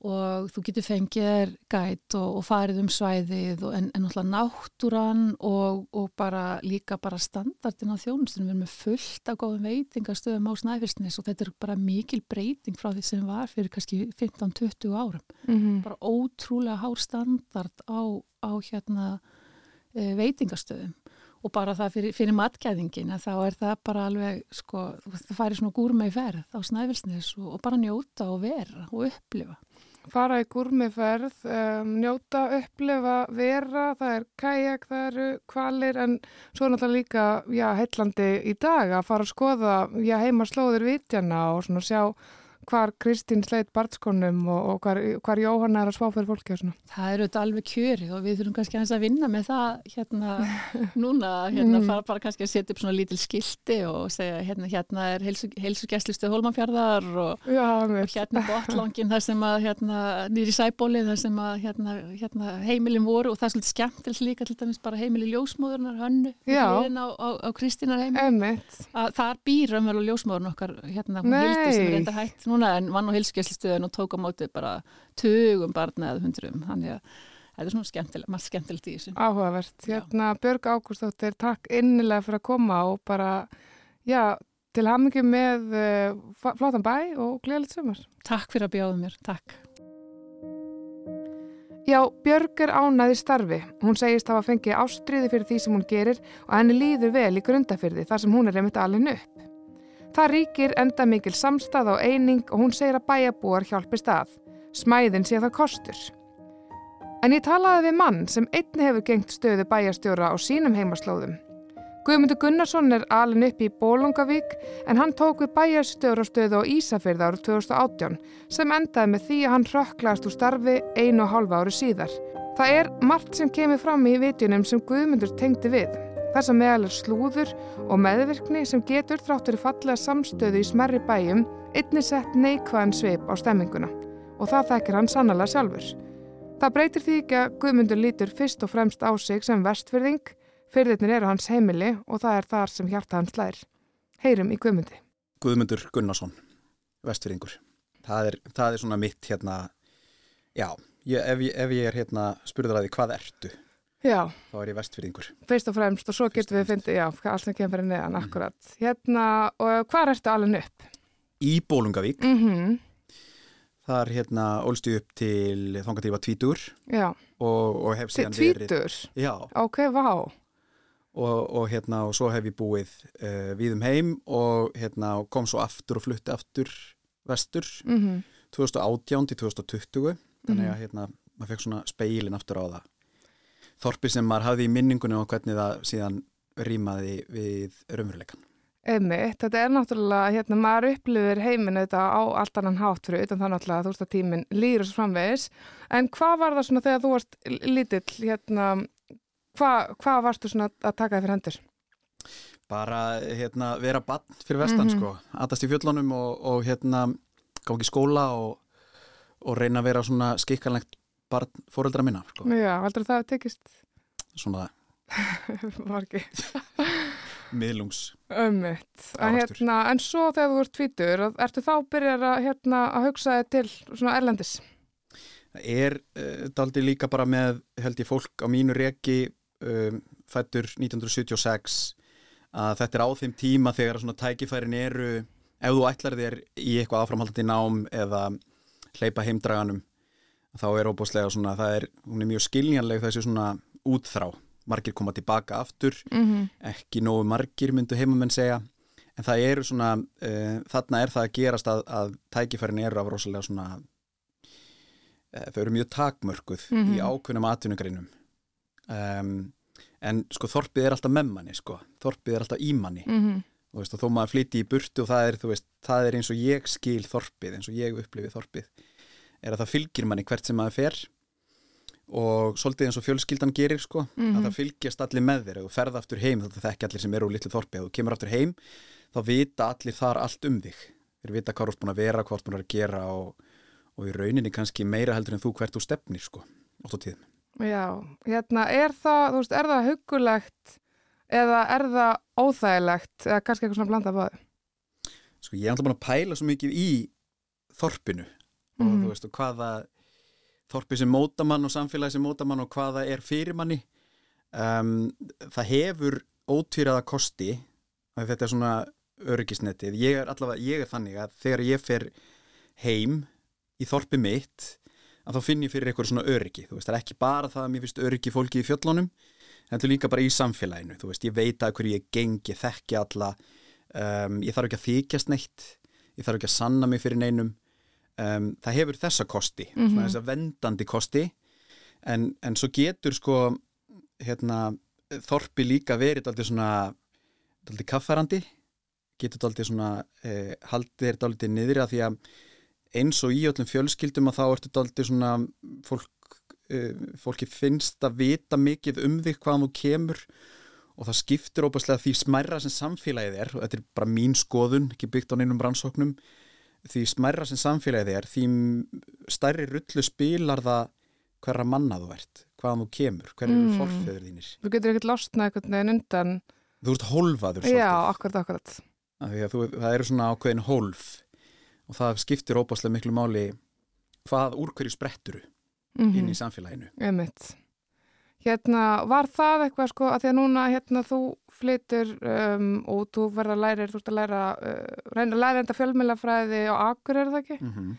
og þú getur fengið gæt og, og farið um svæðið og, en, en náttúrulega náttúran og, og bara líka bara standardin á þjónustunum við erum með fullt af góðum veitingastöðum á snæfisnis og þetta er bara mikil breyting frá því sem var fyrir kannski 15-20 árum. Mm -hmm. bara ótrúlega hár standard á, á hérna e, veitingastöðum. Og bara það fyrir, fyrir matgæðingin þá er það bara alveg sko, það færi svona gúrma í ferð á snæfisnis og bara njóta og vera og upplifa fara í gúrmiferð, um, njóta, upplifa, vera, það er kajak, það eru kvalir en svo náttúrulega líka, já, heillandi í dag að fara að skoða, já, heima slóðir vitjana og svona sjá hvar Kristín sleit barnskonum og, og hvar, hvar Jóhanna er að svá fyrir fólki og svona. Það eru þetta alveg kjörið og við þurfum kannski að, vinna með það hérna núna, hérna mm. fara bara kannski að setja upp svona lítil skildi og segja hérna, hérna er heilsugjæslistu hólmanfjörðar og, og hérna botlangin þar sem að hérna nýri sæbóli þar sem að hérna, hérna heimilin voru og það er svolítið skemmtileg líka til dæmis bara heimili ljósmóðurnar hönnu á, á, á Kristínar heimili. Það er býram vel á ljósmóðurn okkar hérna hún hildi sem er enda hægt núna en vann á hilskeslistöðun og tók á móti bara tugum barna eða hundrum þannig að þetta er svona skemmtilegt, maður skemmtilegt í þessu. Áhugavert, hérna Björg Ágústóttir takk innilega fyrir að koma og bara, já, til hamingi með uh, flótan bæ og gleðilegt sömur Takk fyrir að bjóða mér, takk. Já, Björg er ánaði starfi. Hún segist hafa fengið ástriði fyrir því sem hún gerir og henni líður vel í grundafyrði þar sem hún er reymitt alveg upp. Það ríkir enda mikil samstað á eining og hún segir að bæjabúar hjálpi stað. Smæðin sé það kostur. En ég talaði við mann sem einni hefur gengt stöðu bæjastjóra á sínum heimaslóðum. Guðmundur Gunnarsson er alin upp í Bólungavík en hann tók við bæjastjórastöðu á Ísafyrða árið 2018 sem endaði með því að hann rökklaðast úr starfi einu og halva ári síðar. Það er margt sem kemur fram í vitjunum sem Guðmundur tengdi við. Þess að meðal er slúður og meðvirkni sem getur þráttur í fallega samstöðu í smerri bæjum einni sett neikvæðan sveip á stemminguna og það þekkir hann sannlega sjálfur. Það breytir því ekki að Guðmundur lítur fyrst og fremst á sig sem vestfyrðing Fyrðirnir eru hans heimili og það er þar sem hjarta hans lær. Heyrum í Guðmundi. Guðmundur Gunnarsson, vestfyrringur. Það er, það er svona mitt hérna, já, ég, ef, ég, ef ég er hérna spurður að því hvað ertu, já. þá er ég vestfyrringur. Fyrst og fremst og svo getur við að finna, já, allt sem kemur fyrir neðan, mm. akkurat. Hérna, og hvað ertu alveg upp? Í Bólungavík. Mm -hmm. Það er hérna ólstu upp til þongatífa tvítur og, og hef síðan verið... Tvítur? Já. Ok, vá og, og hérna og svo hef ég búið uh, við um heim og hérna kom svo aftur og flutti aftur vestur mm -hmm. 2018 til 2020 þannig að mhm. hérna maður fekk svona speilin aftur á það þorpi sem maður hafði í minningunni og hvernig það síðan rýmaði við raunveruleikan Einmitt, þetta er náttúrulega, hérna, maður upplifir heiminu þetta á allt annan hátt fyrir utan það náttúrulega að þú veist að tíminn lýður svo framvegis, en hvað var það svona þegar þú varst lítill, hérna, Hvað hva varstu svona að taka þér fyrir hendur? Bara hérna, vera bann fyrir vestan mm -hmm. sko, aðast í fjöllunum og, og hérna gáði í skóla og, og reyna að vera svona skikkanlegt barn fóreldra minna sko. Já, heldur það að tekist? Svona ekki Miðlungs hérna, en svo þegar þú ert tvítur, ertu þá byrjar að, hérna, að hugsa þig til svona erlendis? Það er uh, daldi líka bara með held ég fólk á mínu reki um, fættur 1976 að þetta er á þeim tíma þegar svona tækifærin eru ef þú ætlar þér í eitthvað áframhaldandi nám eða hleypa heimdraganum þá er óbúslega svona, það er, hún er mjög skiljanleg þessi svona útþrá margir koma tilbaka aftur mm -hmm. ekki nógu margir myndu heimamenn segja en það eru svona uh, þarna er það að gerast að, að tækifærin eru af rosalega svona uh, þau eru mjög takmörkuð mm -hmm. í mhm. ákveðnum atvinnugrinum um, en sko þorpið er alltaf með manni sko, þorpið er alltaf í manni mm -hmm. og veist, og þó maður flyti í burtu og það er, veist, það er eins og ég skil þorpið eins og ég upplifið þorpið er að það fylgir manni hvert sem maður fer og svolítið eins og fjölskyldan gerir sko, mm -hmm. að mhm. það fylgjast allir með þér og ferða aftur heim, þetta þekki allir sem eru úr litlu þorpið, og þú kemur aftur heim þá vita allir þar allt um þig þeir vita hvað þú ert búin að vera, hvað þú ert búin að gera og, og í rauninni kannski meira heldur en þú hvert þú stefnir sko, ótt og tíðum Já, hérna, er það, þú veist, er það hugulegt eða er það óþægilegt eða kannski eitthvað svona blanda báði? Sko, ég er alltaf búin að pæla svo mikið í þorpinu og mm. þú veist, og hvaða þorpi sem mótamann og samfélagi sem mótamann og hvaða er fyrir manni um, það hefur ótvíraða kosti að þetta er svona örgisnetið, ég er allavega, ég er þannig að þegar ég fer heim í þorpi mitt að þá finn ég fyrir eitthvað svona öryggi. Þú veist, það er ekki bara það að mér finnst öryggi fólki í fjöllunum, en þetta er líka bara í samfélaginu. Þú veist, ég veit að hverju ég gengi þekki alla, um, ég þarf ekki að þykjast neitt, ég þarf ekki að sanna mig fyrir neinum um, það hefur þessa kosti, mm -hmm. þessa vendandi kosti. En, en svo getur sko hérna, þorpi líka verið alltaf svona alltaf kaffarandi. Getur alltaf svona eh, haldið er alltaf niður að því að eins og í öllum fjölskyldum að þá ertu aldrei svona fólk, uh, fólki finnst að vita mikið um þig hvaðan þú kemur. Og það skiptir óbærslega því smærra sem samfélagið er og þetta er bara mín skoðun, ekki byggt á neinum rannsóknum því smærra sem samfélagið er því stærri rullu spilar það hverra manna þú ert hvaðan þú kemur, hverju mm. eru forfeyður þínir Þú getur ekkert losnað eitthvað neginn undan Þú ert hólfaður svolítið Já, akkurat, akkurat þú, Það eru svona ákveðin hólf og það skiptir óbáslega miklu máli hvað úr hverju spretturu mm -hmm. inn í samfélaginu Einmitt. Hérna, var það eitthvað sko að því að núna hérna þú flytur um, og þú verður að læra þú ert að læra, uh, reyna að læra enda fjölmjölafræði og akkur er það ekki mm -hmm.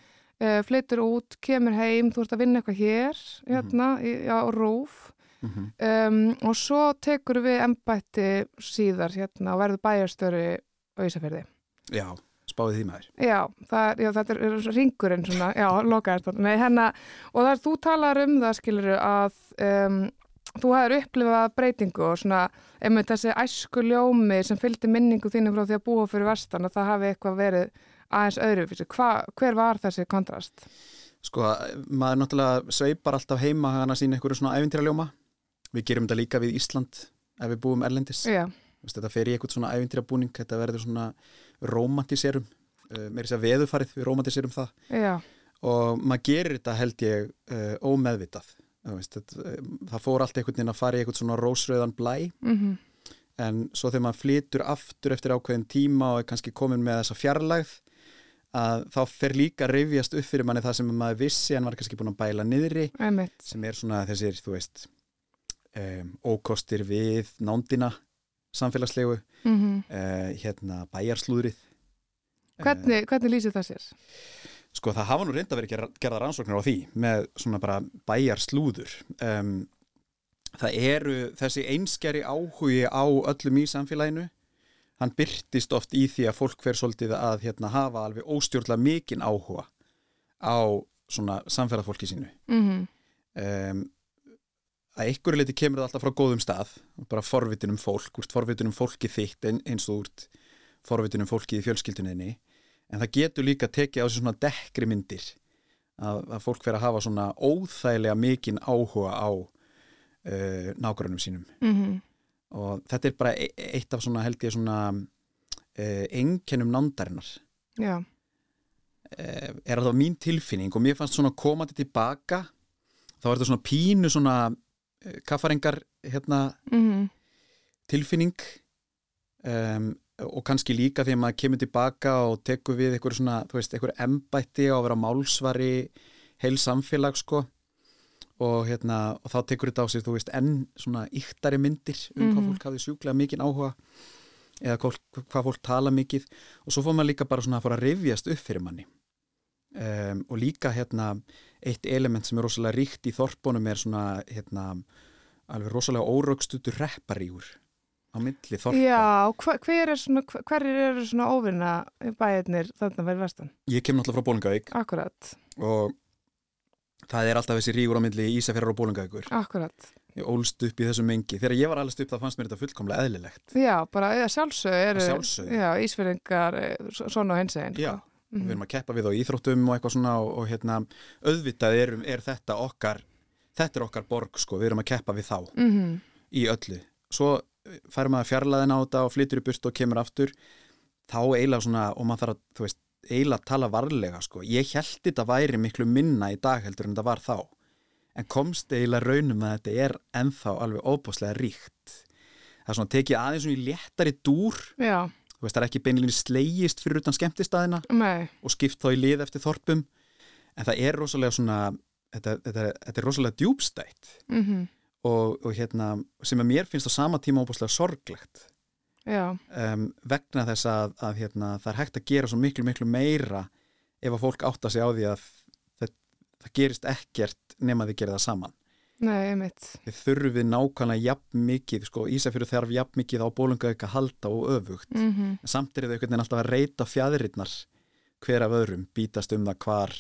uh, flyttur út, kemur heim, þú ert að vinna eitthvað hér, hérna, mm -hmm. á Rúf mm -hmm. um, og svo tekur við ennbætti síðar hérna og verður bæjarstöru á Ísafjörði. Já, spáðið því maður. Já, það, já þetta er ringurinn svona, já, lokaðist. Nei, hérna, og það er, þú talar um það, skiluru, að um, þú hefur upplifað breytingu og svona, einmitt þessi æsku ljómi sem fylgdi minningu þínu frá því að búa fyrir vestan og það hafi eitthvað verið aðeins öðru hver var þessi kontrast? Sko, maður náttúrulega sveipar alltaf heima hana sín einhverju svona ævintýraljóma við gerum þetta líka við Ísland ef við búum erlendis Já. þetta fer í eitthvað svona ævintýrabúning þetta verður svona romantiserum uh, með þess að veðufarið við romantiserum það Já. og maður gerir þetta held ég uh, ómeðvitað veist, þetta, uh, það fór allt einhvern veginn að fara í eitthvað svona rósröðan blæ mm -hmm. en svo þegar maður flytur aftur eftir ákveðin tíma og er kannski komin með þessa fjarlægð að þá fer líka að rifjast upp fyrir manni það sem maður vissi en var kannski búin að bæla niðri Einmitt. sem er svona þessir, þú veist um, ókostir við nándina samfélagslegu mm -hmm. uh, hérna bæjarslúðrið Hvernig, hvernig lýsir það sér? Sko það hafa nú reynda verið ger, gerða rannsóknir á því með svona bara bæjarslúður. Um, það eru þessi einskjari áhugi á öllum í samfélaginu hann byrtist oft í því að fólk fer svolítið að hérna, hafa alveg óstjórnlega mikinn áhuga á svona samferðarfólki sínu. Mm -hmm. um, að ykkur leiti kemur það alltaf frá góðum stað bara forvitin um fólk, úrst, forvitin um fólki þitt eins og úrt forvitin um fólki í fjölskylduninni en það getur líka tekið á sig svona dekkri myndir að, að fólk fer að hafa svona óþægilega mikinn áhuga á uh, nákvæmum sínum. Mm -hmm og þetta er bara e- eitt af svona held ég svona eh, enkenum nandarinnar Já. Eh, er alltaf mín tilfinning og mér fannst svona komandi tilbaka þá er þetta svona pínu svona eh, kaffarengar hérna mm -hmm. tilfinning. Um, og kannski líka því að maður kemur tilbaka og tekur við eitthvað svona, þú veist, eitthvað embætti á að vera málsvari heil samfélag sko. Og, hérna, og þá tekur þetta á sig, þú veist, enn svona yktari myndir um mm hvað mhm. fólk hafi sjúklega mikinn áhuga eða hvað, hvað fólk tala mikið. Og svo fór maður líka bara svona að fara að rivjast upp fyrir manni. Um, og líka hérna eitt element sem er rosalega ríkt í þorpunum er svona hérna alveg rosalega órögstutur repparígur á milli þorpa. Já, hver er svona, hver eru svona óvinna bæðinir þarna verið vestan? Ég kem náttúrulega frá Bólingavík. Akkurat. Og það er alltaf þessi rígur á myndli Ísafjörður og Bólungavíkur Akkurat Ég ólst upp í þessu mengi Þegar ég var allast upp það fannst mér þetta fullkomlega eðlilegt Já, bara sjálfsög eru Já, Ísfjörðingar, eh, svona og hins eginn Já, mm -hmm. við erum að keppa við á íþróttum og eitthvað svona og, og hérna auðvitað er, er þetta okkar þetta er okkar borg sko, við erum að keppa við þá mm -hmm. í öllu Svo færum maður fjarlæðin á þetta og flytur í burt og kemur aftur þá eiginlega svona og maður þarf að, þú veist eiginlega tala varlega sko. Ég held þetta væri miklu minna í dag heldur en þetta var þá. En komst eiginlega raunum að þetta er enþá alveg óbúslega ríkt. Það er svona tekið aðeins svona í léttari dúr. Já. Þú veist það er ekki beinilínu slegist fyrir utan skemmtistæðina Nei. og skipt þá í lið eftir þorpum. En það er rosalega svona, þetta, þetta, þetta er rosalega djúbstætt. Mm -hmm. Og, og hérna sem að mér finnst á sama tíma óbúslega sorglegt. Um, vegna þess að, að hérna, það er hægt að gera svo miklu miklu meira ef að fólk átta sig á því að það, það gerist ekkert nema því að gera það saman. Nei, einmitt. Við þurfum við nákvæmlega jafn mikið sko, Ísafjörðu þarf jafn mikið á bólungauk að halda og öfugt. Mm -hmm. en samt er það einhvern veginn alltaf að reyta fjæðirinnar hver af öðrum, bítast um það hvar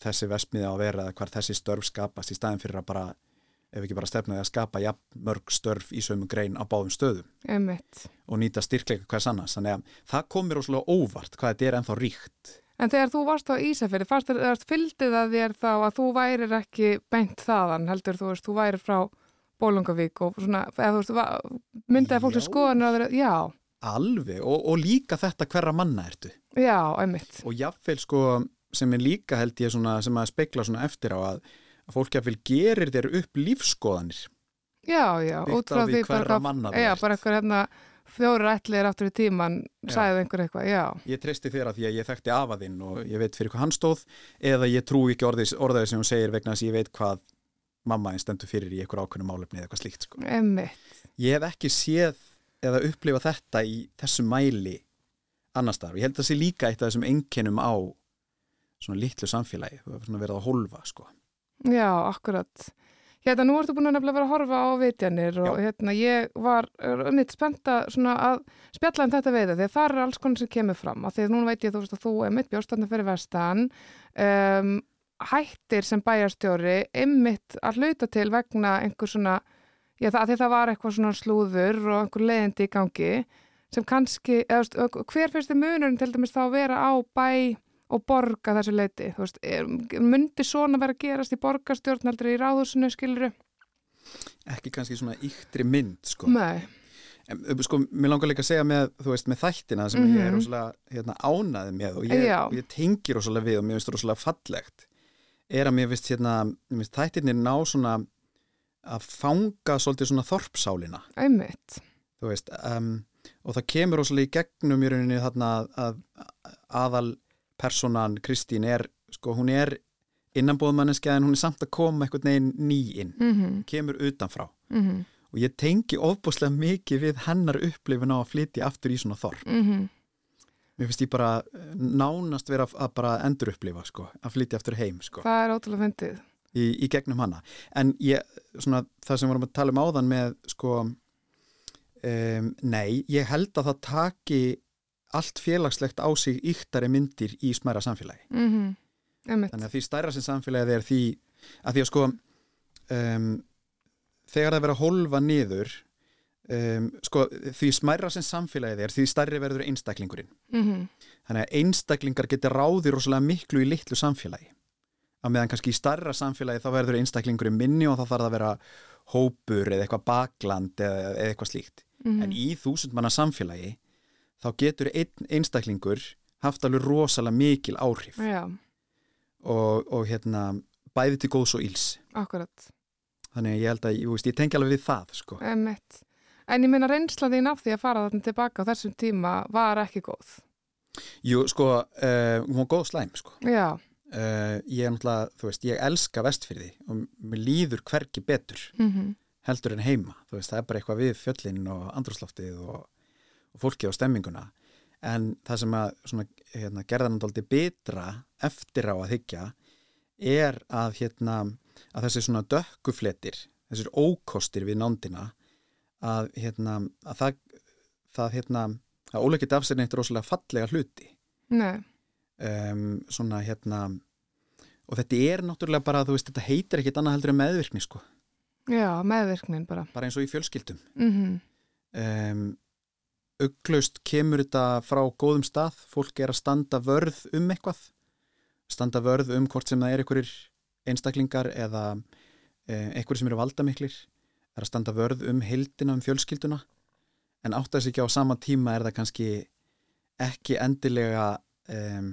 þessi vestmiði á að vera eða hvar þessi störf skapast í staðin fyrir að bara ef ekki bara stefnaði að skapa ja, mörg störf í sömu grein á báðum stöðum Einmitt. og nýta styrkleika hvers annars þannig að það kom mér óslulega óvart hvað þetta er ennþá ríkt En þegar þú varst á Ísafjörði, fannst þér fyldið að þér þá að þú værir ekki beint þaðan, heldur þú veist, þú værir frá Bólungavík og svona, eða þú veist, myndið að fólk sem skoðan að vera, já. Alveg, og, og líka þetta hverra manna ertu. Já, einmitt. Og jáfnveil sko, sem er líka held ég svona, sem að spekla svona eftir á að fólk að vil gerir þér upp lífskoðanir Já, já, út frá því bara, já, bara eitthvað hérna fjóra ætlir aftur í tíman sæðið einhver eitthvað, já. Ég treysti þér að því að ég þekkti afaðinn og ég veit fyrir hvað hann stóð eða ég trú ekki orðaði sem hún segir vegna þess að ég veit hvað mamma einn stendur fyrir í einhver ákveðnu málefni eða eitthvað slíkt sko. Ég hef ekki séð eða upplifað þetta í þessu mæli annar starf. Ég held að það sé líka eitt af þessum enginum á svona litlu samfélagi, þú hefur verið að holfa sko. Já, akkurat Hérna, nú ertu búin að nefnilega vera að horfa á vitjanir og Já. hérna, ég var nýtt spennt að spjalla um þetta veiða að það er alls konar sem kemur fram og því að núna veit ég þú veist að þú er mitt bjórnstandar fyrir vestan um, hættir sem bæjarstjóri ymmit að hluta til vegna einhver svona, já það, það var eitthvað svona slúður og einhver leiðindi í gangi sem kannski, eða, hver finnst þið munurinn til dæmis þá að vera á bæ og borga þessu leiti, þú veist, er, myndi svona vera að gerast í borgarstjórn heldur í ráðhúsinu, skiluru? Ekki kannski svona yktri mynd, sko. En, sko, mér langar líka að segja með, veist, með þættina sem mm -hmm. ég er mhm. rosalega hérna, ánaði með og ég, ég tengir rosalega við og mér finnst það rosalega fallegt er að mér finnst hérna, þættirnir ná svona að fanga svolítið svona þorpsálina Þú veist, um, og það kemur rosalega í gegnum í rauninni þarna að, að aðal personan Kristín er, sko, hún er innanbóðmanniski en hún er samt að koma eitthvað neginn nýinn, mm -hmm. kemur utanfrá mm -hmm. og ég tengi ofbúslega mikið við hennar upplifin á að flytja aftur í svona þorp mm -hmm. mér finnst ég bara nánast vera að bara endur upplifa sko, að flytja aftur heim sko. Það er ótrúlega fyndið í, í gegnum hana en ég, svona, það sem vorum að tala um áðan með sko um, nei, ég held að það taki allt félagslegt á sig yktari myndir í smæra samfélagi mm -hmm. þannig að því stærra sem samfélagið er því að því að sko um, þegar það verður að holfa niður um, sko því smæra sem samfélagið er því stærri verður einstaklingurinn mm -hmm. þannig að einstaklingar getur ráði rosalega miklu í litlu samfélagi að meðan kannski í starra samfélagi þá verður einstaklingurinn minni og þá þarf það að vera hópur eða eitthvað bakland eða, eða eitthvað slíkt mm -hmm. en í þúsund manna samfélagi þá getur einn einstaklingur haft alveg rosalega mikil áhrif. Og, og hérna bæði til góðs og íls Akkurat. Þannig að ég held að, ég, ég tengi alveg við það sko. En ég minna reynslaðin af því að fara þarna tilbaka á þessum tíma var ekki góð. Jú, sko, uh, hún var góð slæm sko. Já. Uh, Ég er náttúrulega, þú veist, ég elska vestfyrði og mér líður hverki betur mm -hmm. heldur en heima, þú veist, það er bara eitthvað við fjöllin og andrúsloftið og og fólki á stemminguna. En það sem að svona, hérna, gerðanandóldi betra eftir á að higgja er að, hérna, að þessi svona dökkufletir, þessir ókostir við nándina að, hérna, að það, það hérna, að óleikit afsegna eitt rosalega fallega hluti. Um, svona hérna og þetta er náttúrulega bara, þú veist, þetta heitir ekkit annað heldur en meðvirkni sko. Já, meðvirknin bara. Bara eins og í fjölskyldum. Mm -hmm. um, auglaust kemur þetta frá góðum stað, fólk er að standa vörð um eitthvað, standa vörð um hvort sem það er einhverjir einstaklingar eða eh, einhverjir sem eru valdamiklir, er að standa vörð um heildina um fjölskylduna en átt að þessi ekki á sama tíma er það kannski ekki endilega um,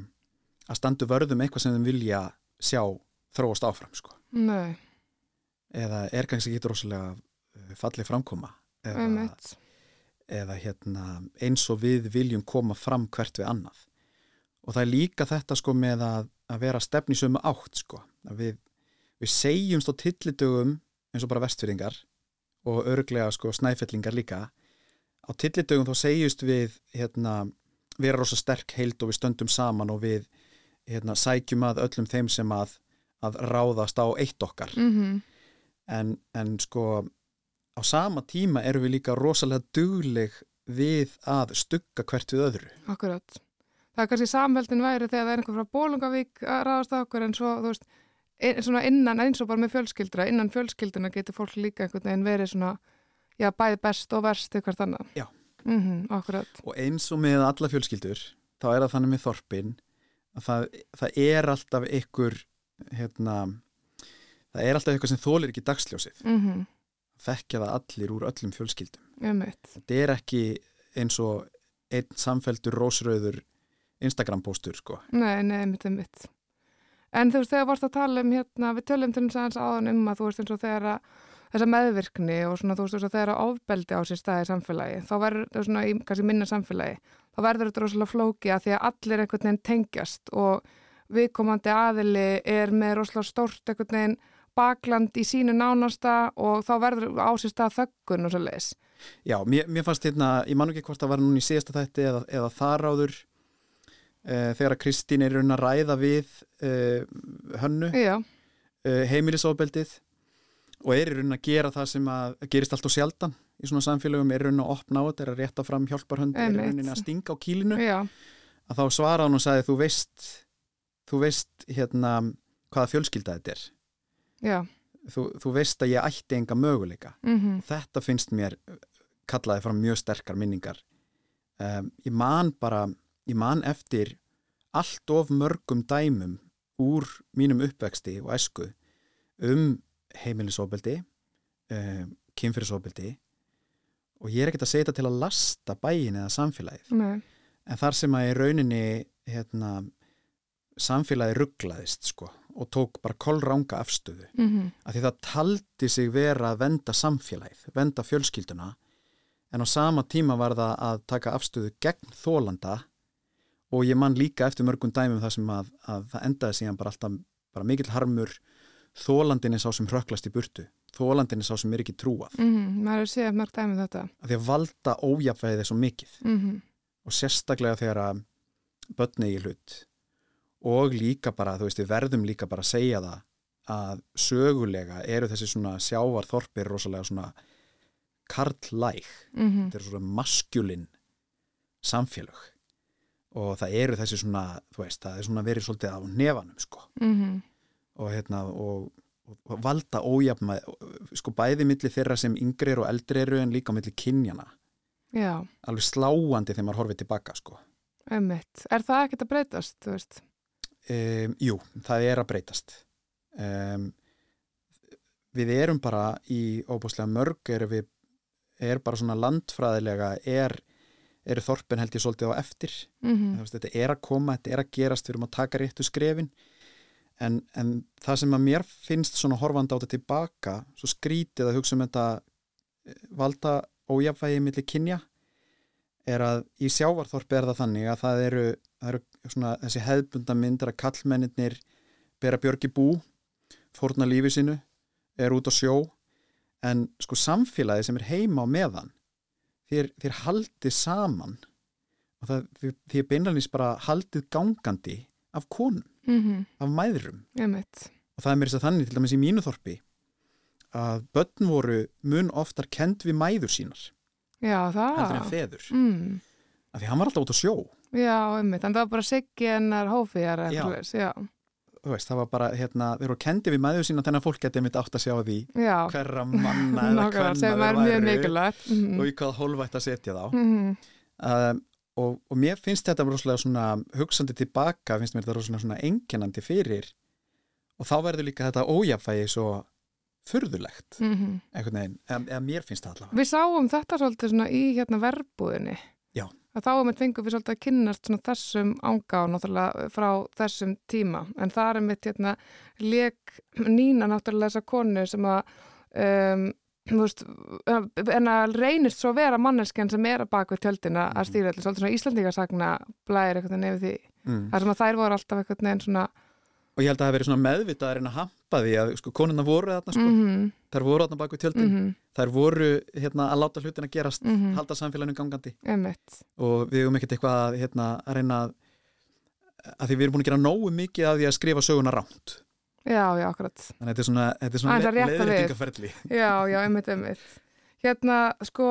að standu vörðum eitthvað sem þeim vilja sjá þróast áfram sko. Nei. Eða er kannski ekki rosalega eh, fallið framkoma eða eða hérna, eins og við viljum koma fram hvert við annað. Og það er líka þetta sko með að, að vera stefnisum átt sko. Við, við segjumst á tillitugum eins og bara vestfyrringar og örglega sko snæfellingar líka. Á tillitugum þá segjumst við hérna, vera rosa sterk heild og við stöndum saman og við hérna, sækjum að öllum þeim sem að, að ráðast á eitt okkar. Mm -hmm. en, en sko á sama tíma erum við líka rosalega dugleg við að stugga hvert við öðru. Akkurat. Það er kannski samveldin væri þegar það er einhver frá Bólungavík að ráðast á okkur en svo, þú veist, ein, innan eins og bara með fjölskyldra, innan fjölskylduna getur fólk líka einhvern veginn verið svona, já, bæði best og verst eitthvað þannig. Já. Mm -hmm, akkurat. Og eins og með alla fjölskyldur, þá er það þannig með þorpin að það, það er alltaf einhver, hérna, það er alltaf eitthvað sem þólir ekki dagsljósið. Mhm. Mm þekkja það allir úr öllum fjölskyldum. Þetta er ekki eins og einn samfældur rósröður Instagram póstur sko. Nei, nei, mitt er mitt. En þú veist, þegar vorst að tala um hérna, við tölum til þess aðeins áðan um að þú veist eins og þegar að þessa meðvirkni og svona þú veist þess að þegar að ofbeldi á sér staði samfélagi, þá verður það svona í kannski minna samfélagi, þá verður þetta rosalega flóki að því að allir einhvern veginn tengjast og viðkomandi aðili er með rosalega stórt einhvern veginn bakland í sínu nánasta og þá verður ásist að þöggun og svo leiðis. Já, mér, mér fannst hérna, ég man ekki hvort það var núni í síðasta þætti eða, eða þar áður uh, þegar að Kristín er raun að ræða við uh, hönnu uh, heimilisofbeldið og er raun að gera það sem að gerist allt og sjaldan í svona samfélögum er raun að opna á þetta, er að rétta fram hjálparhönd er rauninni að stinga á kýlinu já, að þá svara hann og sagði þú veist þú veist hérna hvaða fjölskylda þetta er þú, þú veist að ég ætti enga möguleika. Mm þetta finnst mér kallaði fram mjög sterkar minningar. Um, ég man bara ég man eftir allt of mörgum dæmum úr mínum uppvexti og esku um heimilisofbeldi um, kynfyrirsofbeldi og ég er ekkert að segja þetta til að lasta bæin eða samfélagið. Nei, en þar sem að í rauninni hérna, samfélagi rugglaðist sko og tók bara kollranga afstöðu. Mm að því það taldi sig vera að venda samfélagið, venda fjölskylduna en á sama tíma var það að taka afstöðu gegn þólanda og ég man líka eftir mörgum dæmum það sem að, að það endaði síðan bara alltaf bara mikill harmur. Þólandin er sá sem hröklast í burtu. Þólandin er sá sem er ekki trúað. Mm maður er séð mörg dæmið þetta. Að því að valda ójafæðið er svo mikið. Mm og sérstaklega þegar að börni í hlut og líka bara, þú veist, við verðum líka bara að segja það að sögulega eru þessi svona sjávarþorpir rosalega svona karlæg -hmm. þetta eru svona maskjulin samfélög. Og það eru þessi svona, þú veist, það er svona verið svolítið á nefanum, sko. Mm og hérna, og, og valda ójafma, sko bæði milli þeirra sem yngri eru og eldri eru en líka milli kynjana, Já, alveg sláandi þegar maður horfið tilbaka, sko. Einmitt. Er það ekkert að breytast, þú veist? Um, jú, það er að breytast. Um, við erum bara í óbúslega mörg, er, við, er bara svona landfræðilega, er, er þorpin held ég svolítið á eftir. Mm Veist, þetta er að koma, þetta er að gerast, við erum að taka réttu skrefin. En, en það sem að mér finnst svona horfandi á þetta tilbaka, svo skrítið að hugsa um þetta eh, valda ójafvægi milli kynja, er að í sjávarþorpi er það þannig að það eru, það eru svona þessi hefðbunda myndir að kallmennir bera björgi bú, fórna lífi sínu, er út á sjó, en sko samfélagi sem er heima á meðan, þér, þér haldið saman og það, þið er beinlanins bara haldið gangandi af konum, -hmm. af Einmitt. og það er mér þess að þannig til dæmis í mínu þorpi að börn voru mun oftar kend við mæður sínar Já, heldur en það. feður Mm. af því hann var alltaf út á sjó Já, einmitt. En það var bara siggi ennar hófiðar þú veist, það var bara, hérna, þeir voru kendi við mæður sína þannig að fólk geti mitt átt að sjá því Já, hverra manna eða er mjög mikilvægt. Mm og í hvað hólvætt að setja þá -hmm. um, og, og mér finnst þetta rosalega svona hugsandi tilbaka, finnst mér þetta rosalega svona einkennandi fyrir og þá verður líka þetta ójafægi svo furðulegt, Mm einhvern veginn eða, eða mér finnst það allavega Við sáum þetta svolítið svona í hérna verbúðinni. Já. Að þá um eitt fengum við svolítið að kynnast svona þessum ánga og náttúrulega frá þessum tíma. En það er mitt hérna leik Nína náttúrulega þessa konu sem að um, veist, en að reynist svo vera manneskjan sem er að baka við tjöldina að stýra allir svolítið svona Íslandíkarsagna blæðir eitthvað nefið því. mm. Það sem að þær voru alltaf eitthvað nefn svona og ég held að það hafi verið svona meðvitaðar en að hampa því að sko, konuna voru þarna sko, mm þær voru þarna bak við tjöldin -hmm, þær voru hérna, að láta hlutina gerast Mhm. halda samfélaginu gangandi einmitt. og við höfum ekkert eitthvað að, hérna, að reyna að, að því við erum búin að gera nógu mikið af því að skrifa söguna rámt Já, já, akkurat. þannig að þetta er svona, svona Aðeins að rétta við. leiðréttingaferli Já, já, einmitt, einmitt. Hérna, sko,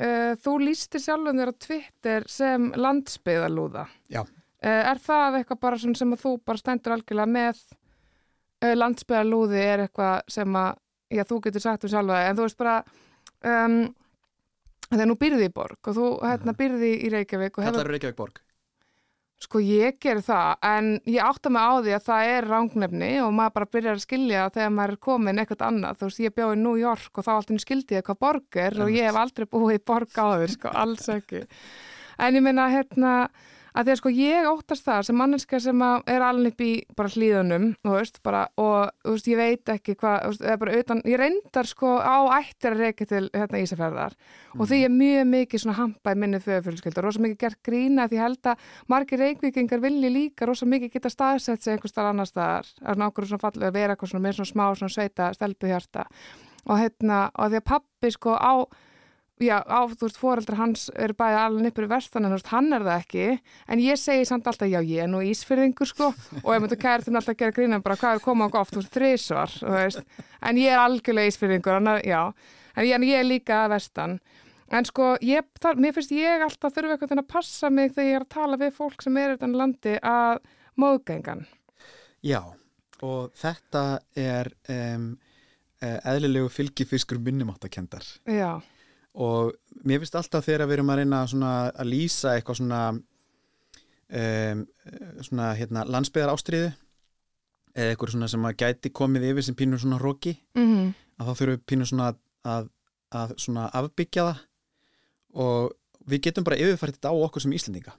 uh, þú lístir sjálfum þér á Twitter sem landsbyðalúða. Já. Uh, er það eitthvað bara sem að þú bara stendur algjörlega með uh, landsbyðalúði er eitthvað sem að, já, þú getur sagt um sjálfa, en þú veist bara, um, þegar nú byrði í borg og þú hérna byrði í Reykjavík og hefur kallar Reykjavík borg Sko ég ger það en ég átta mig á því að það er rangnefni og maður bara byrjar að skilja þegar maður er komin eitthvað annað. Þú veist ég bjóði New York og þá alltaf skildi ég hvað borg er og ég hef aldrei búið í borg áður sko, alls ekki. En ég meina hérna að því að sko ég óttast það sem manneska sem er alveg upp í bara hlýðunum veist, bara, og veist, ég veit ekki hvað, ég reyndar sko á ættir að reyka til hérna Ísafjörðar og því er mjög mikið hampa í minni föðufjölskyldur, rosa mikið gert grína því ég held að margir reykvíkingar vilji líka rosa mikið geta staðsett sig einhvers staðar annar staðar, að nákvæmur svona fallið að vera eitthvað svona með svona smá svona sveita stelpuhjarta. Og hérna, og því að pappi sko á já, á, þú veist, foreldrar hans eru bæði alveg nippur í vestan en þú veist, hann er það ekki. En ég segi samt alltaf, já, ég er nú ísfyrðingur sko, og ég myndi kæra þeim alltaf að gera grína bara hvað er komað oft, þú veist, þrísvar en ég er algjörlega ísfyrðingur en, en ég, en ég er líka að vestan. En sko, ég, þar, mér finnst ég alltaf þurfa eitthvað að passa mig þegar ég er að tala við fólk sem er utan landi að móðgængan Já, og þetta er um, eðlilegu fylgifiskur minnumáttakendar Já og mér finnst alltaf þegar við erum að reyna að lýsa eitthvað svona um, svona hérna landsbyðar ástriðu eða eitthvað svona sem að gæti komið yfir sem pínur svona róki mm -hmm. að þá þurfum við pínur svona að, að svona afbyggja það og við getum bara yfirfært þetta á okkur sem Íslandinga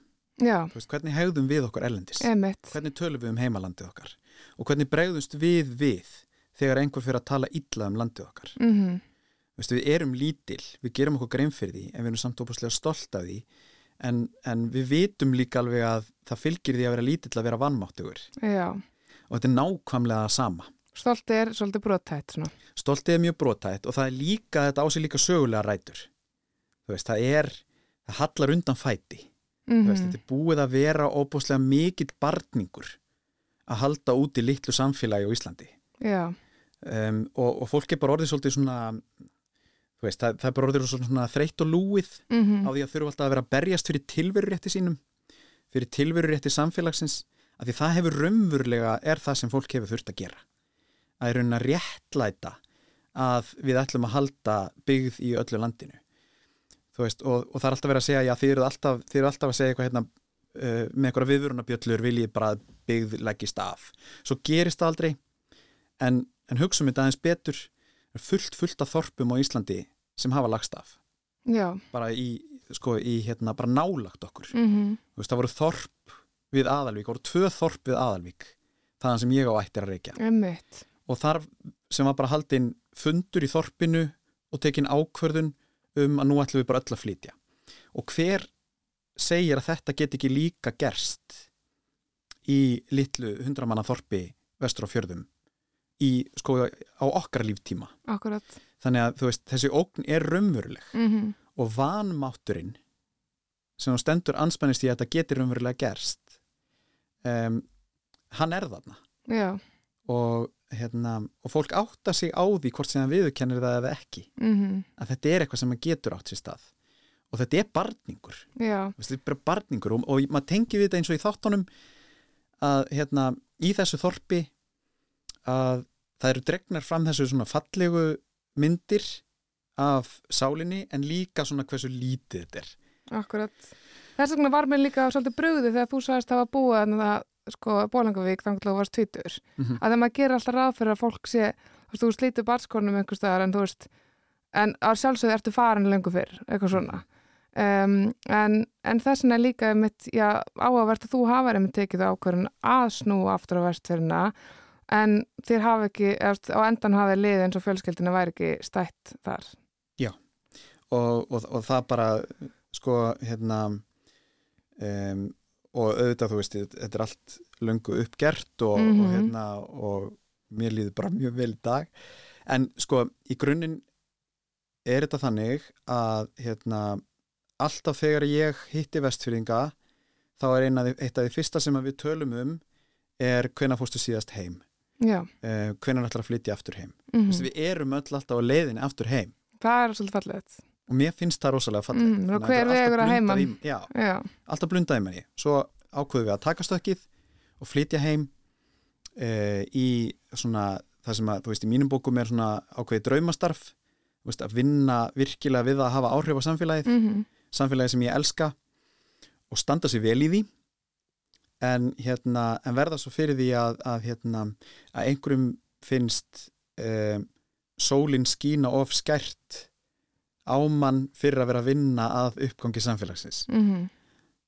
veist, hvernig hegðum við okkur erlendis Emmett. hvernig tölum við um heimalandið okkar og hvernig bregðumst við við þegar einhver fyrir að tala illa um landið okkar mm -hmm. Vistu, við erum lítil, við gerum okkur grein fyrir því en við erum samt óbúslega stolt af því. En, en við vitum líka alveg að það fylgir því að vera lítill að vera vannmáttugur og þetta er nákvæmlega sama. Stoltið er svolítið brotætt Stoltið er mjög brotætt og það er líka, þetta ásið líka sögulega rætur. Veist, það er, það hallar undan fæti. Mm -hmm. veist, þetta er búið að vera óbúslega mikill barningur að halda út í litlu samfélagi á Íslandi. Um, og, og fólk er bara orðið svolítið svona Veist, það, það er bara orðið svona, þreytt og lúið mm -hmm. á því að þurfa alltaf að vera að berjast fyrir tilverurétti sínum, fyrir tilverurétti samfélagsins, af því það hefur raunverulega, er það sem fólk hefur þurft að gera. Það er raun að réttlæta að við ætlum að halda byggð í öllu landinu. Veist, og, og það er alltaf verið að segja, já þið eru alltaf, þið eru alltaf að segja eitthvað hérna, uh, með eitthvað viðvörunabjöllur viljið bara byggð leggist af. Svo gerist það aldrei, en, en hugsaum þetta aðeins betur, fullt fullt af þorpum á Íslandi sem hafa lagst af Já. bara í, sko, í hérna, bara nálagt okkur mm -hmm. veist, það voru þorp við aðalvík, það voru tvö þorp við aðalvík þaðan sem ég á ættir að reykja Emmeit. og þar sem var bara haldinn fundur í þorpinu og tekinn ákverðun um að nú ætlum við bara öll að flytja og hver segir að þetta get ekki líka gerst í litlu hundramanna þorpi vestur á fjörðum í, sko, á okkar líftíma. Akkurat. Þannig að veist, þessi ógn er raunveruleg mm -hmm. og vanmátturinn sem stendur anspænist í að þetta getur raunverulega gerst um, hann er þarna. Já. og hérna, og fólk átta sig á því hvort sem viðkennir það eða ekki. Mm -hmm. að þetta er eitthvað sem getur átt sér stað. Og þetta er barningur. Þetta er bara barningur og, og maður tengi við þetta eins og í þáttunum að hérna, í þessu þorpi að það eru dregnar fram þessu svona fallegu myndir af sálinni en líka svona hversu lítið þetta er Akkurat. Þess vegna var mér líka svolítið brugði þegar þú sagðist að það var búið en það, sko, Bólangavík þannig að þú varst tvítur. Mm -hmm. Að það maður gerir alltaf ráð fyrir að fólk sé, þú veist, þú slítur barnskornum einhver staðar en þú veist, en á sjálfsögðu ertu farin lengur fyrr, eitthvað svona. Um, en, en þess vegna líka einmitt, já, áhugavert að þú hafa einmitt tekið ákvörðin að snú aftur á vestfyrina en þér hafa ekki, á endan hafa lið eins og fjölskyldina væri ekki stætt þar. Já, og, og, og það bara, sko, hérna, um, og auðvitað, þú veist, þetta er allt löngu uppgert og, mm -hmm. og hérna, og mér líður bara mjög vel í dag, en sko, í grunninn er þetta þannig að, hérna, alltaf þegar ég hitti vestfyrringa, þá er eina, eitt af því fyrsta sem við tölum um er hvena fórstu síðast heim uh, hvenar ætlar að flytja aftur heim? Mm -hmm. Vistu, við erum öll alltaf á leiðinni aftur heim. Það er svolítið fallegt. Og mér finnst það rosalega fallegt. Mm, og hver vegur að heima í, já, alltaf blundaði manni. Svo ákveðum við að taka stökkið og flytja heim uh, í svona það sem að, þú veist, í mínum bókum er svona ákveði draumastarf. Veist, að vinna virkilega við að hafa áhrif á samfélagið. Mm -hmm. samfélagið sem ég elska og standa sér vel í því en, hérna, en verða svo fyrir því að, að, hérna, að einhverjum finnst um, sólinn skína of skært ámann fyrir að vera að vinna að uppgangi samfélagsins mm -hmm.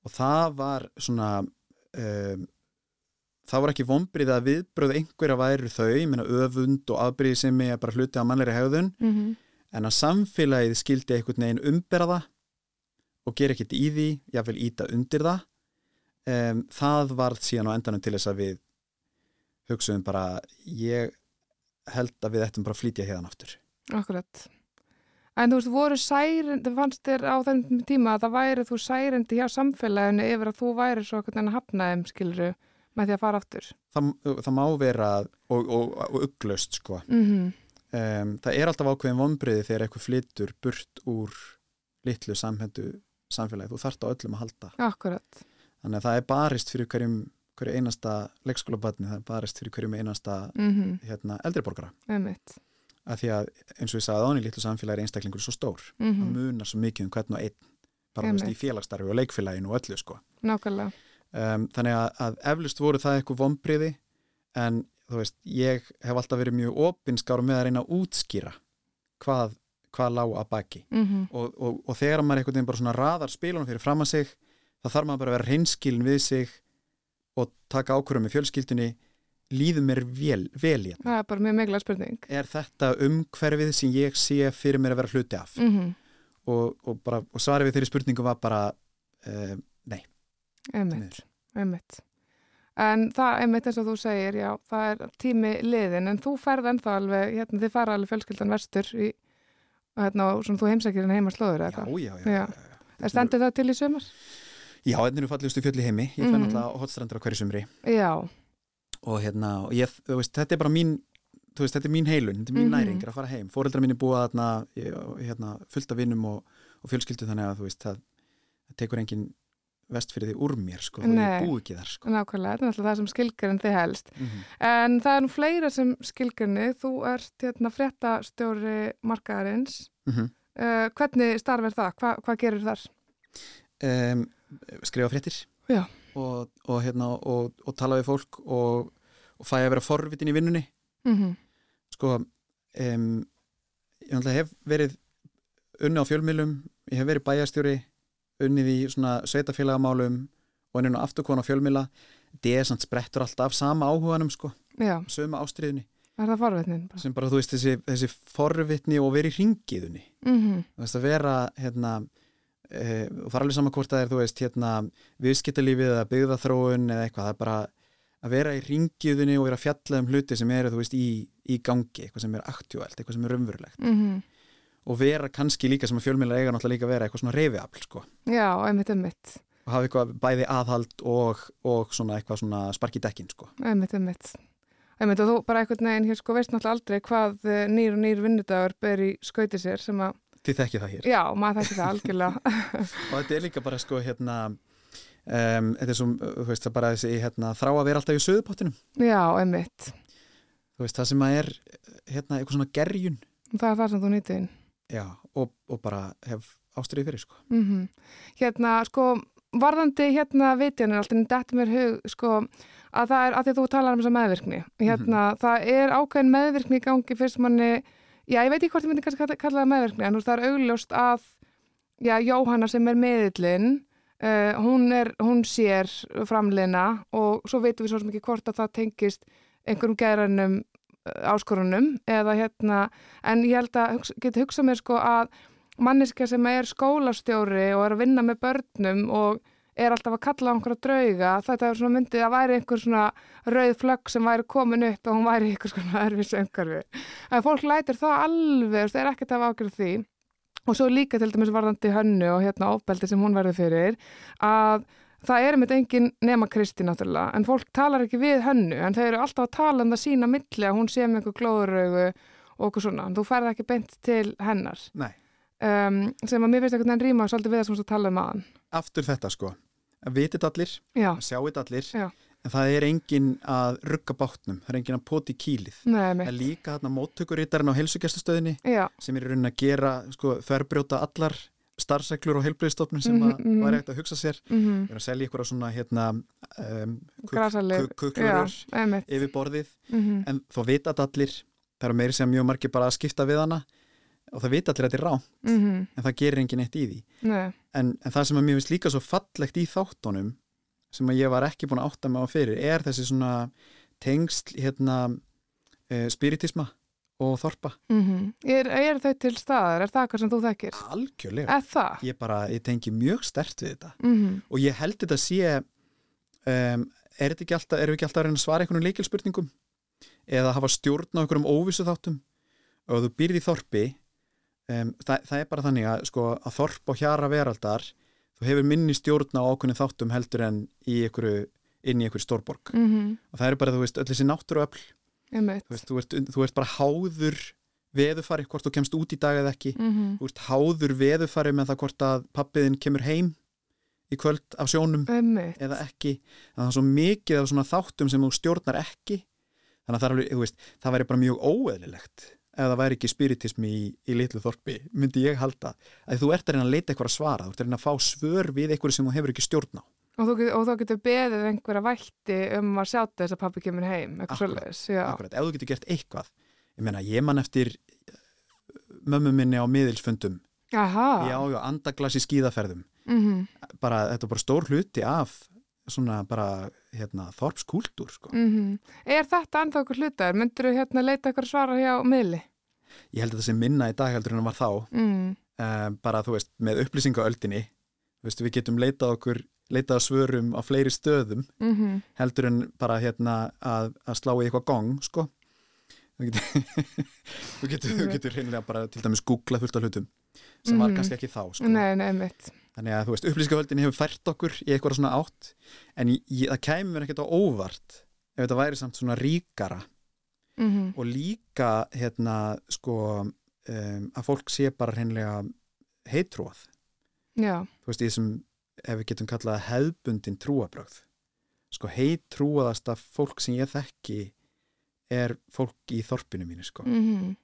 og það var svona um, það var ekki vonbrið að viðbröð einhverja væri þau, ég meina öfund og afbríði sem er bara hluti á mannleiri hegðun mm -hmm. en að samfélagið skildi einhvern veginn umbera það og gera ekkert í því, jáfnveil íta undir það um, það varð síðan á endanum til þess að við hugsaðum bara ég held að við ættum bara að flytja hérna aftur Akkurat En þú veist, voru særendi, fannst þér á þennum tíma að það væri þú særendi hjá samfélaginu yfir að þú væri svo hvernig að hafna þeim, skiluru, með því að fara aftur? Það, það má vera og, og, og uglust, sko. Mm -hmm. um, það er alltaf ákveðin vonbriði þegar eitthvað flyttur burt úr litlu samhendu samfélagi. Þú þart á öllum að halda. Akkurat. Þannig að það er barist fyrir hverjum, hverju einasta leikskólabatni, það er barist fyrir hverjum einasta mm -hmm. hérna, eldriborgara. Að því að eins og ég sagði ání litlu samfélagi er einstaklingur svo stór mm -hmm. það munar svo mikið um hvern og einn bara veist, í félagstarfi og leikfélaginu og öllu sko. Um, Þannig að, að eflust voru það eitthvað vonbriði en þú veist, ég hef alltaf verið mjög opinskáru með að reyna að útskýra hvað, hvað lág að baki mm -hmm. og, og, og þegar maður einhvern veginn bara svona raðar spilunum fyrir fram að sig þá þarf maður bara að vera reynskilin við sig og taka ákvörðum með fjölskyldunni líður mér vel, vel í þetta. Það er bara mjög megla spurning. Er þetta umhverfið sem ég sé fyrir mér að vera hluti af? Mm -hmm. og, og, bara, og svarið við þeirri spurningu var bara uh, nei. Einmitt, einmitt. En það, einmitt eins og þú segir, já, það er tími liðin, en þú ferð ennþá alveg, hérna, þið fara alveg fjölskyldan vestur í, hérna, og svona þú heimsækir hérna heima slóður? Já, já, já. já. Er stendur það til í sömur? Já, þetta er nú fallegustu fjöld í heimi, ég fenn mm alltaf hotstrandur á hverju sömri. Já, og hérna, ég, veist, þetta er bara mín veist, þetta er mín heilun, þetta er mín mm næring að fara heim, fóreldrar mín er búið að hérna, fullt af vinnum og, og fjölskyldu þannig að þú veist, það, það tekur engin vest fyrir því úr mér sko, og ég búi ekki þar sko. Nákvæmlega, þetta er alltaf það sem skilgarinn þið helst mm -hmm. en það er nú fleira sem skilgarni þú ert hérna fréttastjóri markaðarins mm -hmm. uh, hvernig starf er það? Hva, hvað gerir þar? Um, skrifa fréttir og, og, hérna, og, og tala við fólk og og fæ að vera forvitin í vinnunni mm -hmm. sko um, ég hef verið unni á fjölmilum, ég hef verið bæjastjóri unnið í svona sveitafélagamálum og unnið á afturkona á fjölmila svona sprettur alltaf sama áhuganum sko, Já. söma ástriðinni Er það forvitnin? Sem bara, þú veist, þessi, þessi forvitni og verið í ringiðunni mm -hmm. þú veist, að vera hérna e, og það er alveg saman hvort að það er, þú veist, hérna viðskiptalífið eða byggðathróun eða eitthvað, það er bara að vera í ringiðunni og vera að fjalla um hluti sem eru, þú veist, í, í gangi eitthvað sem er aktjóælt, eitthvað sem er umverulegt mm -hmm. og vera kannski líka sem að fjölmjöla eiga náttúrulega líka vera eitthvað svona reyfiafl sko. Já, einmitt, einmitt og hafa eitthvað bæði aðhald og, og svona eitthvað svona spark í dekkin sko. Einmitt, einmitt Einmitt og þú bara eitthvað neginn hér sko veist náttúrulega aldrei hvað eh, nýr og nýr vinnudagur ber í skauti sér sem að Þið þekkið það hér. Já, maður þekkið það algjörlega. Og þetta er líka bara sko hérna Um, þetta er svona, þú veist, það bara þessi hérna, þrá að vera alltaf í söðupottinum Já, einmitt. Þú veist, það sem að er hérna, eitthvað svona gerjun. Það er það sem þú nýtið inn. Já, og, og bara hef ástriðið fyrir, sko. Mm -hmm. Hérna, sko, varðandi hérna vitjanir, alltaf þetta mér hug, sko að það er, að því að þú talar um þessa meðvirkni hérna, mm -hmm. það er ákveðin meðvirkni í gangi fyrst manni, já, ég veit ekki hvort ég myndi kannski kalla, það meðvirkni, en þú veist, það er augljóst að já, Jóhanna sem er meðillinn Uh, hún, er, hún sér framleina og svo veitum við svo mikið hvort að það tengist einhverjum gerðanum uh, áskorunum eða hérna, en ég held að hugsa, geta hugsað mér sko að manniska sem er skólastjóri og er að vinna með börnum og er alltaf að kalla á einhverja drauga þetta er svona myndið að væri einhver svona rauð flögg sem væri komin upp og hún væri einhvers svona erfis öngarfi en fólk lætir það alveg, það er ekkert af ágjörð því. Og svo líka til dæmis varðandi hönnu og hérna ofbeldi sem hún verður fyrir að það er með engin nema Kristi náttúrulega en fólk talar ekki við hönnu en þau eru alltaf að tala um það sína milli að hún sé með einhver glóðuraugu og okkur svona. En þú færði ekki beint til hennar. Um, sem að mér finnst einhvern veginn rýma svolítið við það sem þú talaði maðan um Aftur þetta sko, að vitið allir? Að sjáit allir? Já. En það er engin að rugga bátnum, það er engin að poti kýlið. Nei, það er líka hérna móttökurítarinn á helsugjastastöðinni sem er í raunin að gera sko, þverbrjóta allar starfseglur og helbriðstofnum sem mm -hmm. var ekkert að hugsa sér. Mm -hmm. er að selja ykkur á svona hérna um, kuklurur yfir borðið. Mm -hmm. en þó vita allir, það eru meiri sem mjög margir bara að skipta við hana og það vita allir að þetta er ránt mhm. en það gerir engin eitt í því en, en það sem að mér finnst líka svo fallegt í þáttunum sem að ég var ekki búin að átta mig á fyrir er þessi svona tengsl hérna e, spiritisma og þorpa mm -hmm. er, er þau til staðar? Er það eitthvað sem þú þekkir? Algjörlega. Ég bara, ég tengi mjög stert við þetta mm -hmm. og ég held þetta að sé um, er þetta ekki alltaf, erum við ekki alltaf að reyna að svara einhvern leikilspurningum eða hafa stjórn á einhverjum óvissu þáttum og þú byrði þorpi um, það, það er bara þannig að, sko, að þorp og hjara veraldar þú hefur minni stjórn á ákveðin þáttum heldur en í einhverju, inn í einhverju stórborg mm -hmm. og það eru bara, þú veist, öll þessi náttúruöfl þú, veist, þú, ert, þú ert bara háður veðufari, hvort þú kemst út í dag eða ekki mm -hmm. þú ert háður veðufari með það hvort að pappiðin kemur heim í kvöld af sjónum Einmitt. eða ekki þannig að það er svo mikið af svona þáttum sem þú stjórnar ekki þannig að það, alveg, veist, það væri bara mjög óeðlilegt ef það væri ekki spiritismi í, í litlu þorpi myndi ég halda að þú ert að reyna að leita eitthvað að svara þú ert að reyna að fá svör við eitthvað sem þú hefur ekki stjórn á. Og þú, og þú getur beðið einhverja vætti um að sjá þess að pappi kemur heim akkurat, akkurat, ef þú getur gert eitthvað ég menna, ég man eftir uh, mömmu minni á miðilsfundum. Aha. já, já, andaglas í skíðaferðum. Mm -hmm. bara, þetta er bara stór hluti af svona bara hérna, þorpskúltúr sko. mm -hmm. Er þetta ennþá okkur hlutaður? Myndur þú hérna leita ykkur svara hjá miðli? Ég held að það sé minna í dag heldur en það var þá mm. um, bara þú veist, með upplýsingaöldinni veist, við getum leitað okkur leitað svörum á fleiri stöðum mm -hmm. heldur en bara hérna að, að slá í eitthvað gong sko þú getur, getur, getur reynilega bara til dæmis googlað fullt af hlutum sem var Mhm. kannski ekki þá sko. Nei, nei, mitt þannig að þú veist, upplýsingavöldin hefur fært okkur í eitthvað svona átt en ég, ég, það kæmur ekkert á óvart ef þetta væri samt svona ríkara. Mm -hmm. og líka hérna sko um, að fólk sé bara hreinlega heitrúað Já, þú veist, í þessum ef við getum kallað hefbundin trúabrögð sko heitrúaðasta fólk sem ég þekki er fólk í þorpinu mínu sko. Mm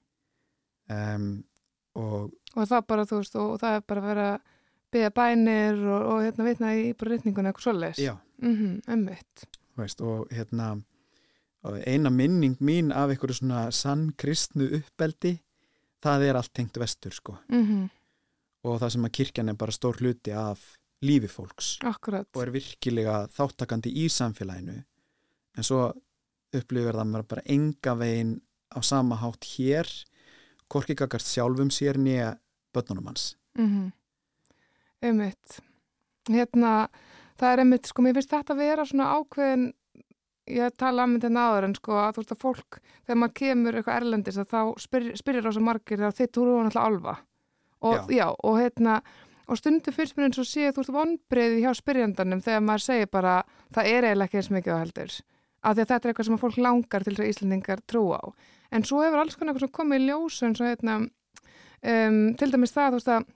um, og og það bara, þú veist, og það er bara að vera byggja bænir og, og hérna vitna í bara rytningunni eitthvað já, Mm -hmm, veist, og hérna eina minning mín af einhverju svona sann kristnu uppbeldi það er allt tengt vestur sko. Mm og það sem að kirkjan er bara stór hluti af lífi fólks. Akkurat. og er virkilega þáttakandi í samfélaginu. En svo upplifir það bara enga veginn á sama hátt hér hvorki gagast sjálfum sér nýja börnunum hans. Mm -hmm. Emmitt. Hérna, það er emmitt, sko, mér finnst þetta að vera svona ákveðin, ég tala um þetta áður en sko að þú veist að fólk, þegar maður kemur eitthvað erlendis að þá spyr, spyrir á svo margir þegar þitt þú eru náttúrulega alfa. Og, Já. já, og hérna, og stundu fyrst mér eins og sé þú veist vonbreiði hjá spyrjandanum þegar maður segir bara, það er eiginlega ekki eins mikið á heldur. Af því að þetta er eitthvað sem fólk langar til þess að Íslandingar trúa á. En svo hefur alls konar komið í ljós hérna, um, til dæmis það, þú veist að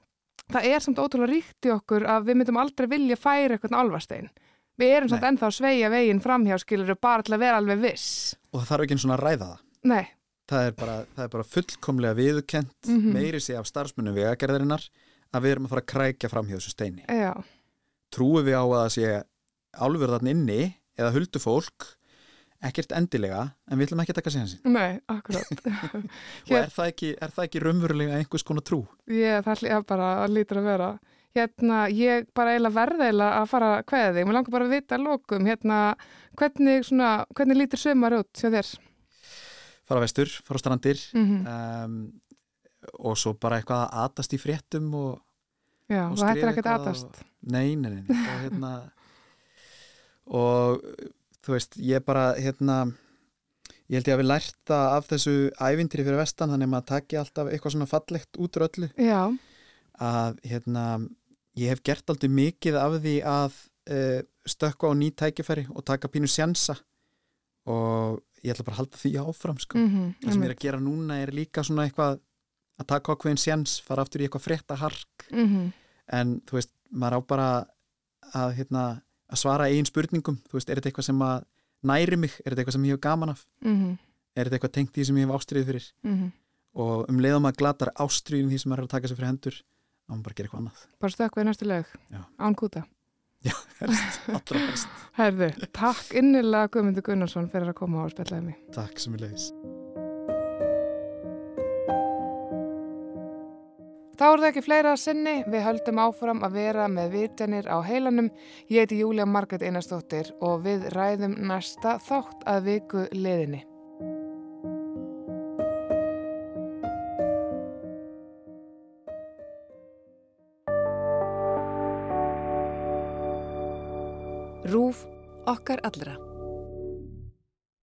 það er samt ótrúlega ríkt í okkur að við myndum aldrei vilja færa eitthvað alvarstein. Við erum samt Nei. ennþá að sveigja veginn framhjá skilur bara til að vera alveg viss. og það þarf ekki eins og að ræða það Nei, það er bara, það er bara fullkomlega viðukent Mhm. meiri sig af starfsmunum vegagerðarinnar að við erum að fara að krækja fram hjá þessu steini já, trúum við á að það sé álfur þarna inni eða huldu fólk ekkert endilega en við ætlum ekki að taka sér hansin nei, akkurat. og er það, ekki, er það ekki raunverulega einhvers konar trú? ég, það hlýja bara að lítur að vera. Hérna, ég bara eiginlega verða eiginlega að fara að kveða þig. Mér langar bara að vita að lokum, hérna, hvernig, svona, hvernig lítur sömar út hjá þér? fara vestur, fara á strandir Mm um, og svo bara eitthvað að atast í fréttum og, Já, og það hættir ekkert aðast. nei, nei, nei, nei og hérna og þú veist, ég bara hérna ég held ég að við lært það af þessu ævintýri fyrir vestan, þannig að maður taki alltaf eitthvað svona fallegt út úr öllu. Já, að hérna ég hef gert aldrei mikið af því að uh, stökka á ný tækifæri og taka pínu sjansa. Og ég ætla bara að halda því áfram sko. mm það sem ég er að gera núna er líka svona eitthvað að taka ákveðin sjans, fara aftur í eitthvað frétta hark -hmm. en þú veist, maður á bara að, hérna, að svara eigin spurningum. Þú veist, er þetta eitthvað sem að næri mig? Er þetta eitthvað sem ég hef gaman af? Mm er þetta eitthvað tengt því sem ég hef ástriðið fyrir? -hmm. og um leiðum að glatar ástriðin því sem er að taka sér fyrir hendur þá maður bara að gera eitthvað annað. Bara stökk við næstu lög, Já. án kúta. helst, allra helst. Herðu, takk innilega Guðmundur Gunnarsson fyrir að koma og spjallaði mig. Þá er það ekki fleira að sinni, við höldum áfram að vera með vitjanir á heilanum. Ég heiti Júlia Marget Einarstóttir og við ræðum næsta þátt að viku liðinni. Rúf okkar allra.